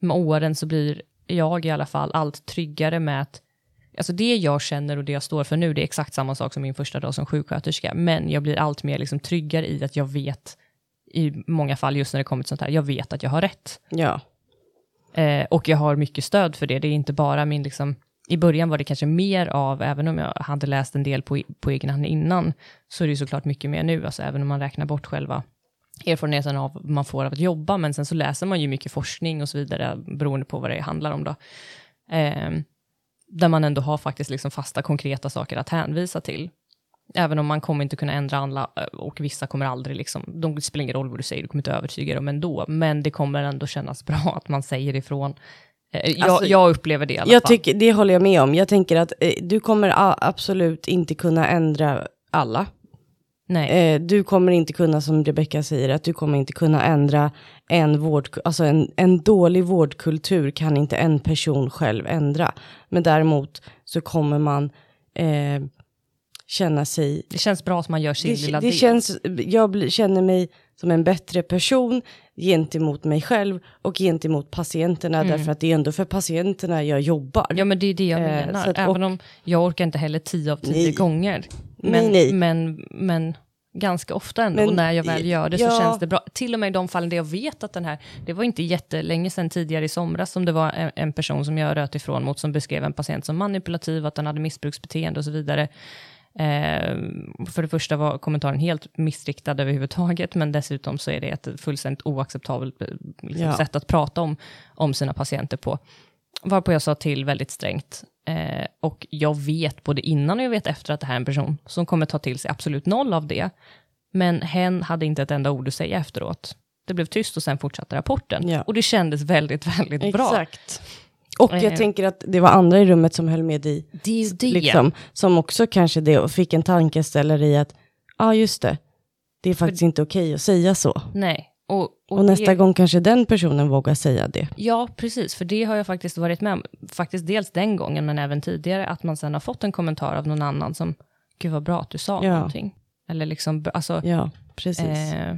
Speaker 1: med åren så blir jag i alla fall allt tryggare med att Alltså det jag känner och det jag står för nu, det är exakt samma sak som min första dag som sjuksköterska, men jag blir allt mer liksom tryggare i att jag vet, i många fall just när det kommer till sånt här, jag vet att jag har rätt.
Speaker 2: Ja.
Speaker 1: Eh, och jag har mycket stöd för det, det är inte bara min liksom, i början var det kanske mer av, även om jag hade läst en del på, på egen hand innan, så är det såklart mycket mer nu, alltså även om man räknar bort själva erfarenheten av man får av att jobba, men sen så läser man ju mycket forskning och så vidare, beroende på vad det handlar om då. Eh, där man ändå har faktiskt liksom fasta konkreta saker att hänvisa till. Även om man kommer inte kunna ändra alla eh, och vissa kommer aldrig, liksom, de spelar ingen roll vad du säger, du kommer inte övertyga dem ändå, men det kommer ändå kännas bra att man säger ifrån. Eh, jag, alltså, jag upplever det i alla
Speaker 2: jag
Speaker 1: fall.
Speaker 2: Tycker, det håller jag med om. Jag tänker att eh, du kommer absolut inte kunna ändra alla.
Speaker 1: Nej.
Speaker 2: Eh, du kommer inte kunna, som Rebecka säger, att du kommer inte kunna ändra en vård, alltså en, en dålig vårdkultur kan inte en person själv ändra. Men däremot så kommer man eh, känna sig...
Speaker 1: Det känns bra att man gör sin
Speaker 2: det,
Speaker 1: lilla
Speaker 2: det
Speaker 1: del.
Speaker 2: Känns, jag känner mig som en bättre person gentemot mig själv och gentemot patienterna, mm. därför att det är ändå för patienterna jag jobbar.
Speaker 1: Ja, men det är det jag eh, menar. Att, Även och, om jag orkar inte heller tio av tio nej. gånger. Men, nej, nej. men, men ganska ofta ändå, men, när jag väl gör det ja. så känns det bra. Till och med i de fallen där jag vet att den här, det var inte jättelänge sedan tidigare i somras som det var en, en person som jag röt ifrån mot som beskrev en patient som manipulativ, att den hade missbruksbeteende och så vidare. Eh, för det första var kommentaren helt missriktad överhuvudtaget, men dessutom så är det ett fullständigt oacceptabelt eh, liksom, ja. sätt att prata om, om sina patienter på. Varpå jag sa till väldigt strängt. Eh, och jag vet både innan och jag vet efter att det här är en person som kommer ta till sig absolut noll av det. Men hen hade inte ett enda ord att säga efteråt. Det blev tyst och sen fortsatte rapporten. Ja. Och det kändes väldigt, väldigt
Speaker 2: Exakt.
Speaker 1: bra.
Speaker 2: Och jag eh. tänker att det var andra i rummet som höll med dig.
Speaker 1: Det det.
Speaker 2: Liksom, som också kanske det och fick en tankeställare i att, ja ah, just det, det är faktiskt För, inte okej okay att säga så.
Speaker 1: Nej.
Speaker 2: Och, och, och nästa det, gång kanske den personen vågar säga det.
Speaker 1: Ja, precis, för det har jag faktiskt varit med om. Faktiskt dels den gången, men även tidigare, att man sen har fått en kommentar av någon annan som, gud vad bra att du sa ja. någonting. Eller liksom, alltså.
Speaker 2: Ja, precis. Eh,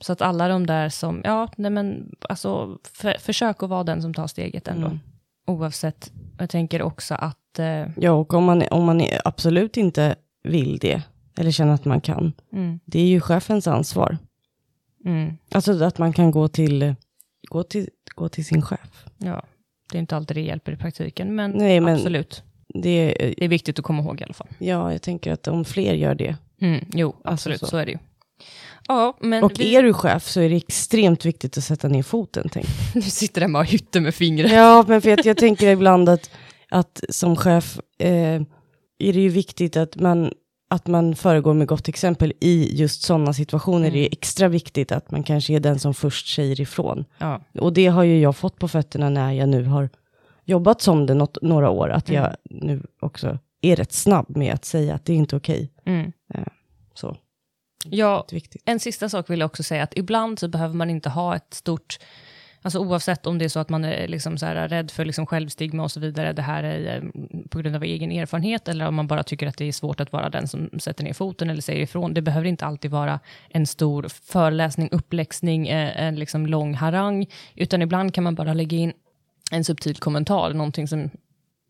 Speaker 1: så att alla de där som, ja, nej men, alltså, för, försök att vara den som tar steget ändå. Mm. Oavsett, jag tänker också att. Eh,
Speaker 2: Ja, och om man, om man absolut inte vill det, eller känner att man kan,
Speaker 1: mm,
Speaker 2: det är ju chefens ansvar.
Speaker 1: Mm,
Speaker 2: Alltså att man kan gå till, gå till, gå till sin chef.
Speaker 1: ja, det är inte alltid det hjälper i praktiken, men,
Speaker 2: Nej, men-
Speaker 1: absolut.
Speaker 2: Det,
Speaker 1: Det är viktigt att komma ihåg i alla fall.
Speaker 2: ja, jag tänker att om fler gör det.
Speaker 1: Mm, jo,
Speaker 2: Alltså
Speaker 1: absolut,
Speaker 2: så.
Speaker 1: så. är det ju. Ja, men
Speaker 2: Och
Speaker 1: vi,
Speaker 2: är du chef så är det extremt viktigt att sätta ner foten. Tänk.
Speaker 1: du sitter hemma och hytter med fingret.
Speaker 2: Ja, men för att jag tänker ibland att, att som chef eh, är det ju viktigt att man, att man föregår med gott exempel i just sådana situationer.
Speaker 1: Mm.
Speaker 2: Är extra viktigt att man kanske är den som först säger ifrån.
Speaker 1: Ja,
Speaker 2: Och det har ju jag fått på fötterna när jag nu har jobbat som det något, några år. Att
Speaker 1: Mm.
Speaker 2: jag nu också är rätt snabb med att säga att det är inte okej.
Speaker 1: mm.
Speaker 2: Så,
Speaker 1: ja. En sista sak vill jag också säga, att ibland så behöver man inte ha ett stort, alltså oavsett om det är så att man är liksom så här rädd för liksom självstigma och så vidare, det här är eh, på grund av egen erfarenhet, eller om man bara tycker att det är svårt att vara den som sätter ner foten eller säger ifrån. Det behöver inte alltid vara en stor föreläsning, uppläxning, eh, en liksom lång harang, utan ibland kan man bara lägga in en subtil kommentar, någonting som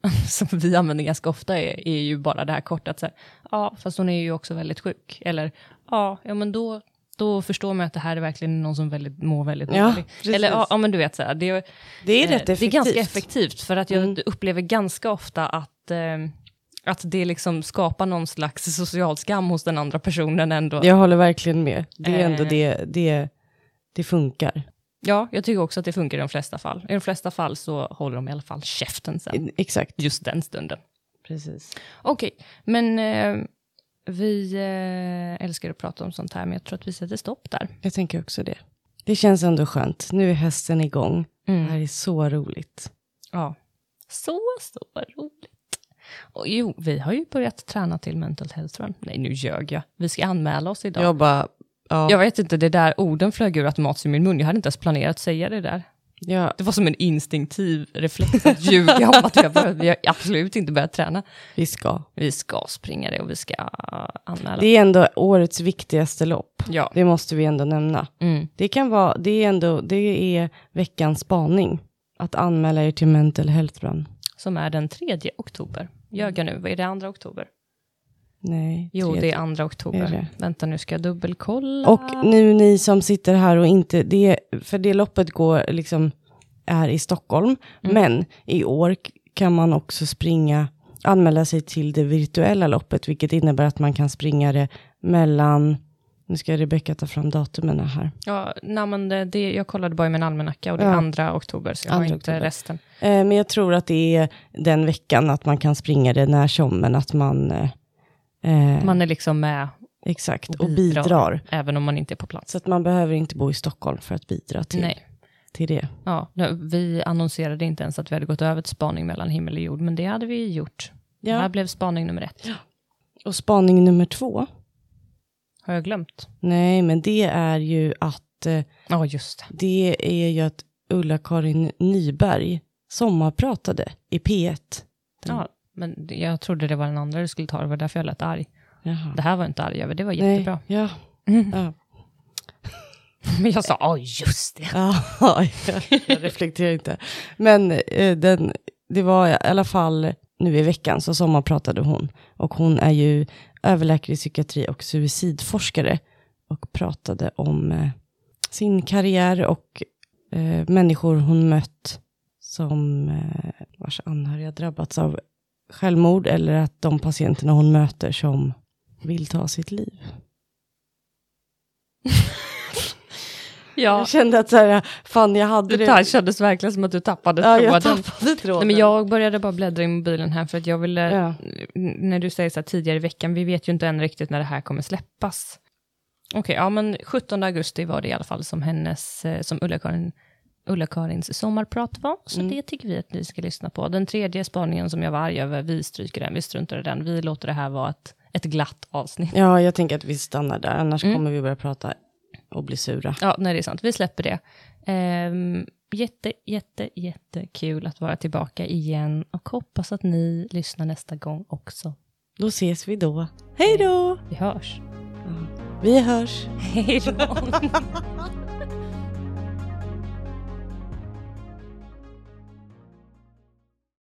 Speaker 1: som vi använder ganska ofta är, är ju bara det här korta att säga, ja, fast hon är ju också väldigt sjuk. Eller, ja, ja men då, då förstår man att det här är verkligen någon som väldigt, mår väldigt
Speaker 2: Ja,
Speaker 1: dåligt. Eller, ja, ja, men du vet, så här, det, är,
Speaker 2: Det är
Speaker 1: eh,
Speaker 2: rätt effektivt.
Speaker 1: det är ganska effektivt, för att jag
Speaker 2: Mm.
Speaker 1: upplever ganska ofta att, eh, att det liksom skapar någon slags social skam hos den andra personen ändå.
Speaker 2: Jag håller verkligen med. Det är ändå
Speaker 1: Eh.
Speaker 2: det, det, det funkar.
Speaker 1: Ja, jag tycker också att det funkar i de flesta fall. I de flesta fall så håller de i alla fall käften sen,
Speaker 2: Exakt,
Speaker 1: just den stunden.
Speaker 2: precis.
Speaker 1: Okej, men eh, vi eh, älskar att prata om sånt här, men jag tror att vi sätter stopp där.
Speaker 2: Jag tänker också det. Det känns ändå skönt. Nu är hästen igång. Det här är så roligt.
Speaker 1: Ja, så, så roligt. Och jo, vi har ju börjat träna till mental health run. Nej, nu ljög jag. Vi ska anmäla oss idag.
Speaker 2: Jag bara, ja,
Speaker 1: Jag vet inte, det där orden flög ur automatiskt i min mun. Jag hade inte ens planerat att säga det där.
Speaker 2: Ja,
Speaker 1: Det var som en instinktiv reflex att ljuga om att vi har, börjat, vi har absolut inte börjat träna.
Speaker 2: vi ska.
Speaker 1: Vi ska springa det och vi ska anmäla.
Speaker 2: Det är ändå årets viktigaste lopp.
Speaker 1: Ja.
Speaker 2: Det måste vi ändå nämna.
Speaker 1: Mm.
Speaker 2: Det kan vara, det är ändå, det är veckans spaning. Att anmäla er till Mental Health Run.
Speaker 1: Som är den 3 oktober. Ljög jag nu? Vad är det, andra oktober?
Speaker 2: Nej,
Speaker 1: Jo, det är andra oktober.
Speaker 2: Är?
Speaker 1: Vänta, nu ska jag dubbelkolla.
Speaker 2: Och nu ni som sitter här och inte, det, för det loppet går liksom, är i Stockholm.
Speaker 1: Mm.
Speaker 2: Men i år kan man också springa, anmäla sig till det virtuella loppet, vilket innebär att man kan springa det mellan, nu ska Rebecka ta fram datumen här.
Speaker 1: Ja, nej, men det, det, jag kollade bara i min almanacka och det är
Speaker 2: Ja.
Speaker 1: andra oktober, så jag har
Speaker 2: Andra
Speaker 1: inte
Speaker 2: oktober.
Speaker 1: resten.
Speaker 2: Eh, men jag tror att det är den veckan att man kan springa det när som, men att man, eh, eh,
Speaker 1: Man är liksom med,
Speaker 2: exakt,
Speaker 1: och
Speaker 2: och
Speaker 1: bidrar.
Speaker 2: bidrar.
Speaker 1: även om man inte är på plats.
Speaker 2: Så att man behöver inte bo i Stockholm för att bidra till,
Speaker 1: Nej.
Speaker 2: till det.
Speaker 1: Ja, vi annonserade inte ens att vi hade gått över till spaning mellan himmel och jord, men det hade vi gjort. Det här
Speaker 2: Ja.
Speaker 1: blev spaning nummer ett.
Speaker 2: Och spaning nummer två,
Speaker 1: Har jag glömt?
Speaker 2: nej men det är ju att eh,
Speaker 1: Ja, just det.
Speaker 2: det är ju att Ulla-Karin Nyberg sommarpratade i P1.
Speaker 1: Ja, men jag trodde det var den andra du skulle ta, det var därför jag lät arg.
Speaker 2: Jaha.
Speaker 1: Det här var inte arg över, det var
Speaker 2: Nej,
Speaker 1: jättebra.
Speaker 2: ja.
Speaker 1: Mm.
Speaker 2: Ja.
Speaker 1: Men jag sa, ja just det.
Speaker 2: Ja, jag, jag reflekterar inte. Men eh, den, det var i alla fall nu i veckan så sommarpratade hon. Och hon är ju överläkare i psykiatri och suicidforskare. Och pratade om eh, sin karriär och eh, människor hon mött som eh, vars anhöriga drabbats av självmord eller att de patienterna hon möter som vill ta sitt liv.
Speaker 1: Ja,
Speaker 2: Jag kände att så här, fan jag hade
Speaker 1: det
Speaker 2: det.
Speaker 1: kändes verkligen som att du tappade
Speaker 2: Ja, jag
Speaker 1: tråden.
Speaker 2: tappade tråden.
Speaker 1: Nej, men jag började bara bläddra i mobilen här för att jag ville,
Speaker 2: Ja.
Speaker 1: när du säger så här tidigare i veckan, vi vet ju inte än riktigt när det här kommer släppas. Okej, ja men 17 augusti var det i alla fall som hennes, eh, som Ulla-Karin Ulla-Karins sommarprat var, så
Speaker 2: Mm.
Speaker 1: det tycker vi att ni ska lyssna på. Den tredje spaningen som jag var arg över, vi stryker den, vi struntar i den, vi låter det här vara ett, ett glatt avsnitt.
Speaker 2: Ja, jag tänker att vi stannar där, annars
Speaker 1: Mm.
Speaker 2: kommer vi börja prata och bli sura.
Speaker 1: Ja, nej det är sant, vi släpper det. Ehm, jätte, jätte, jättekul att vara tillbaka igen och hoppas att ni lyssnar nästa gång också.
Speaker 2: Då ses vi då. Hej då!
Speaker 1: Vi hörs.
Speaker 2: Vi hörs.
Speaker 1: Hej då.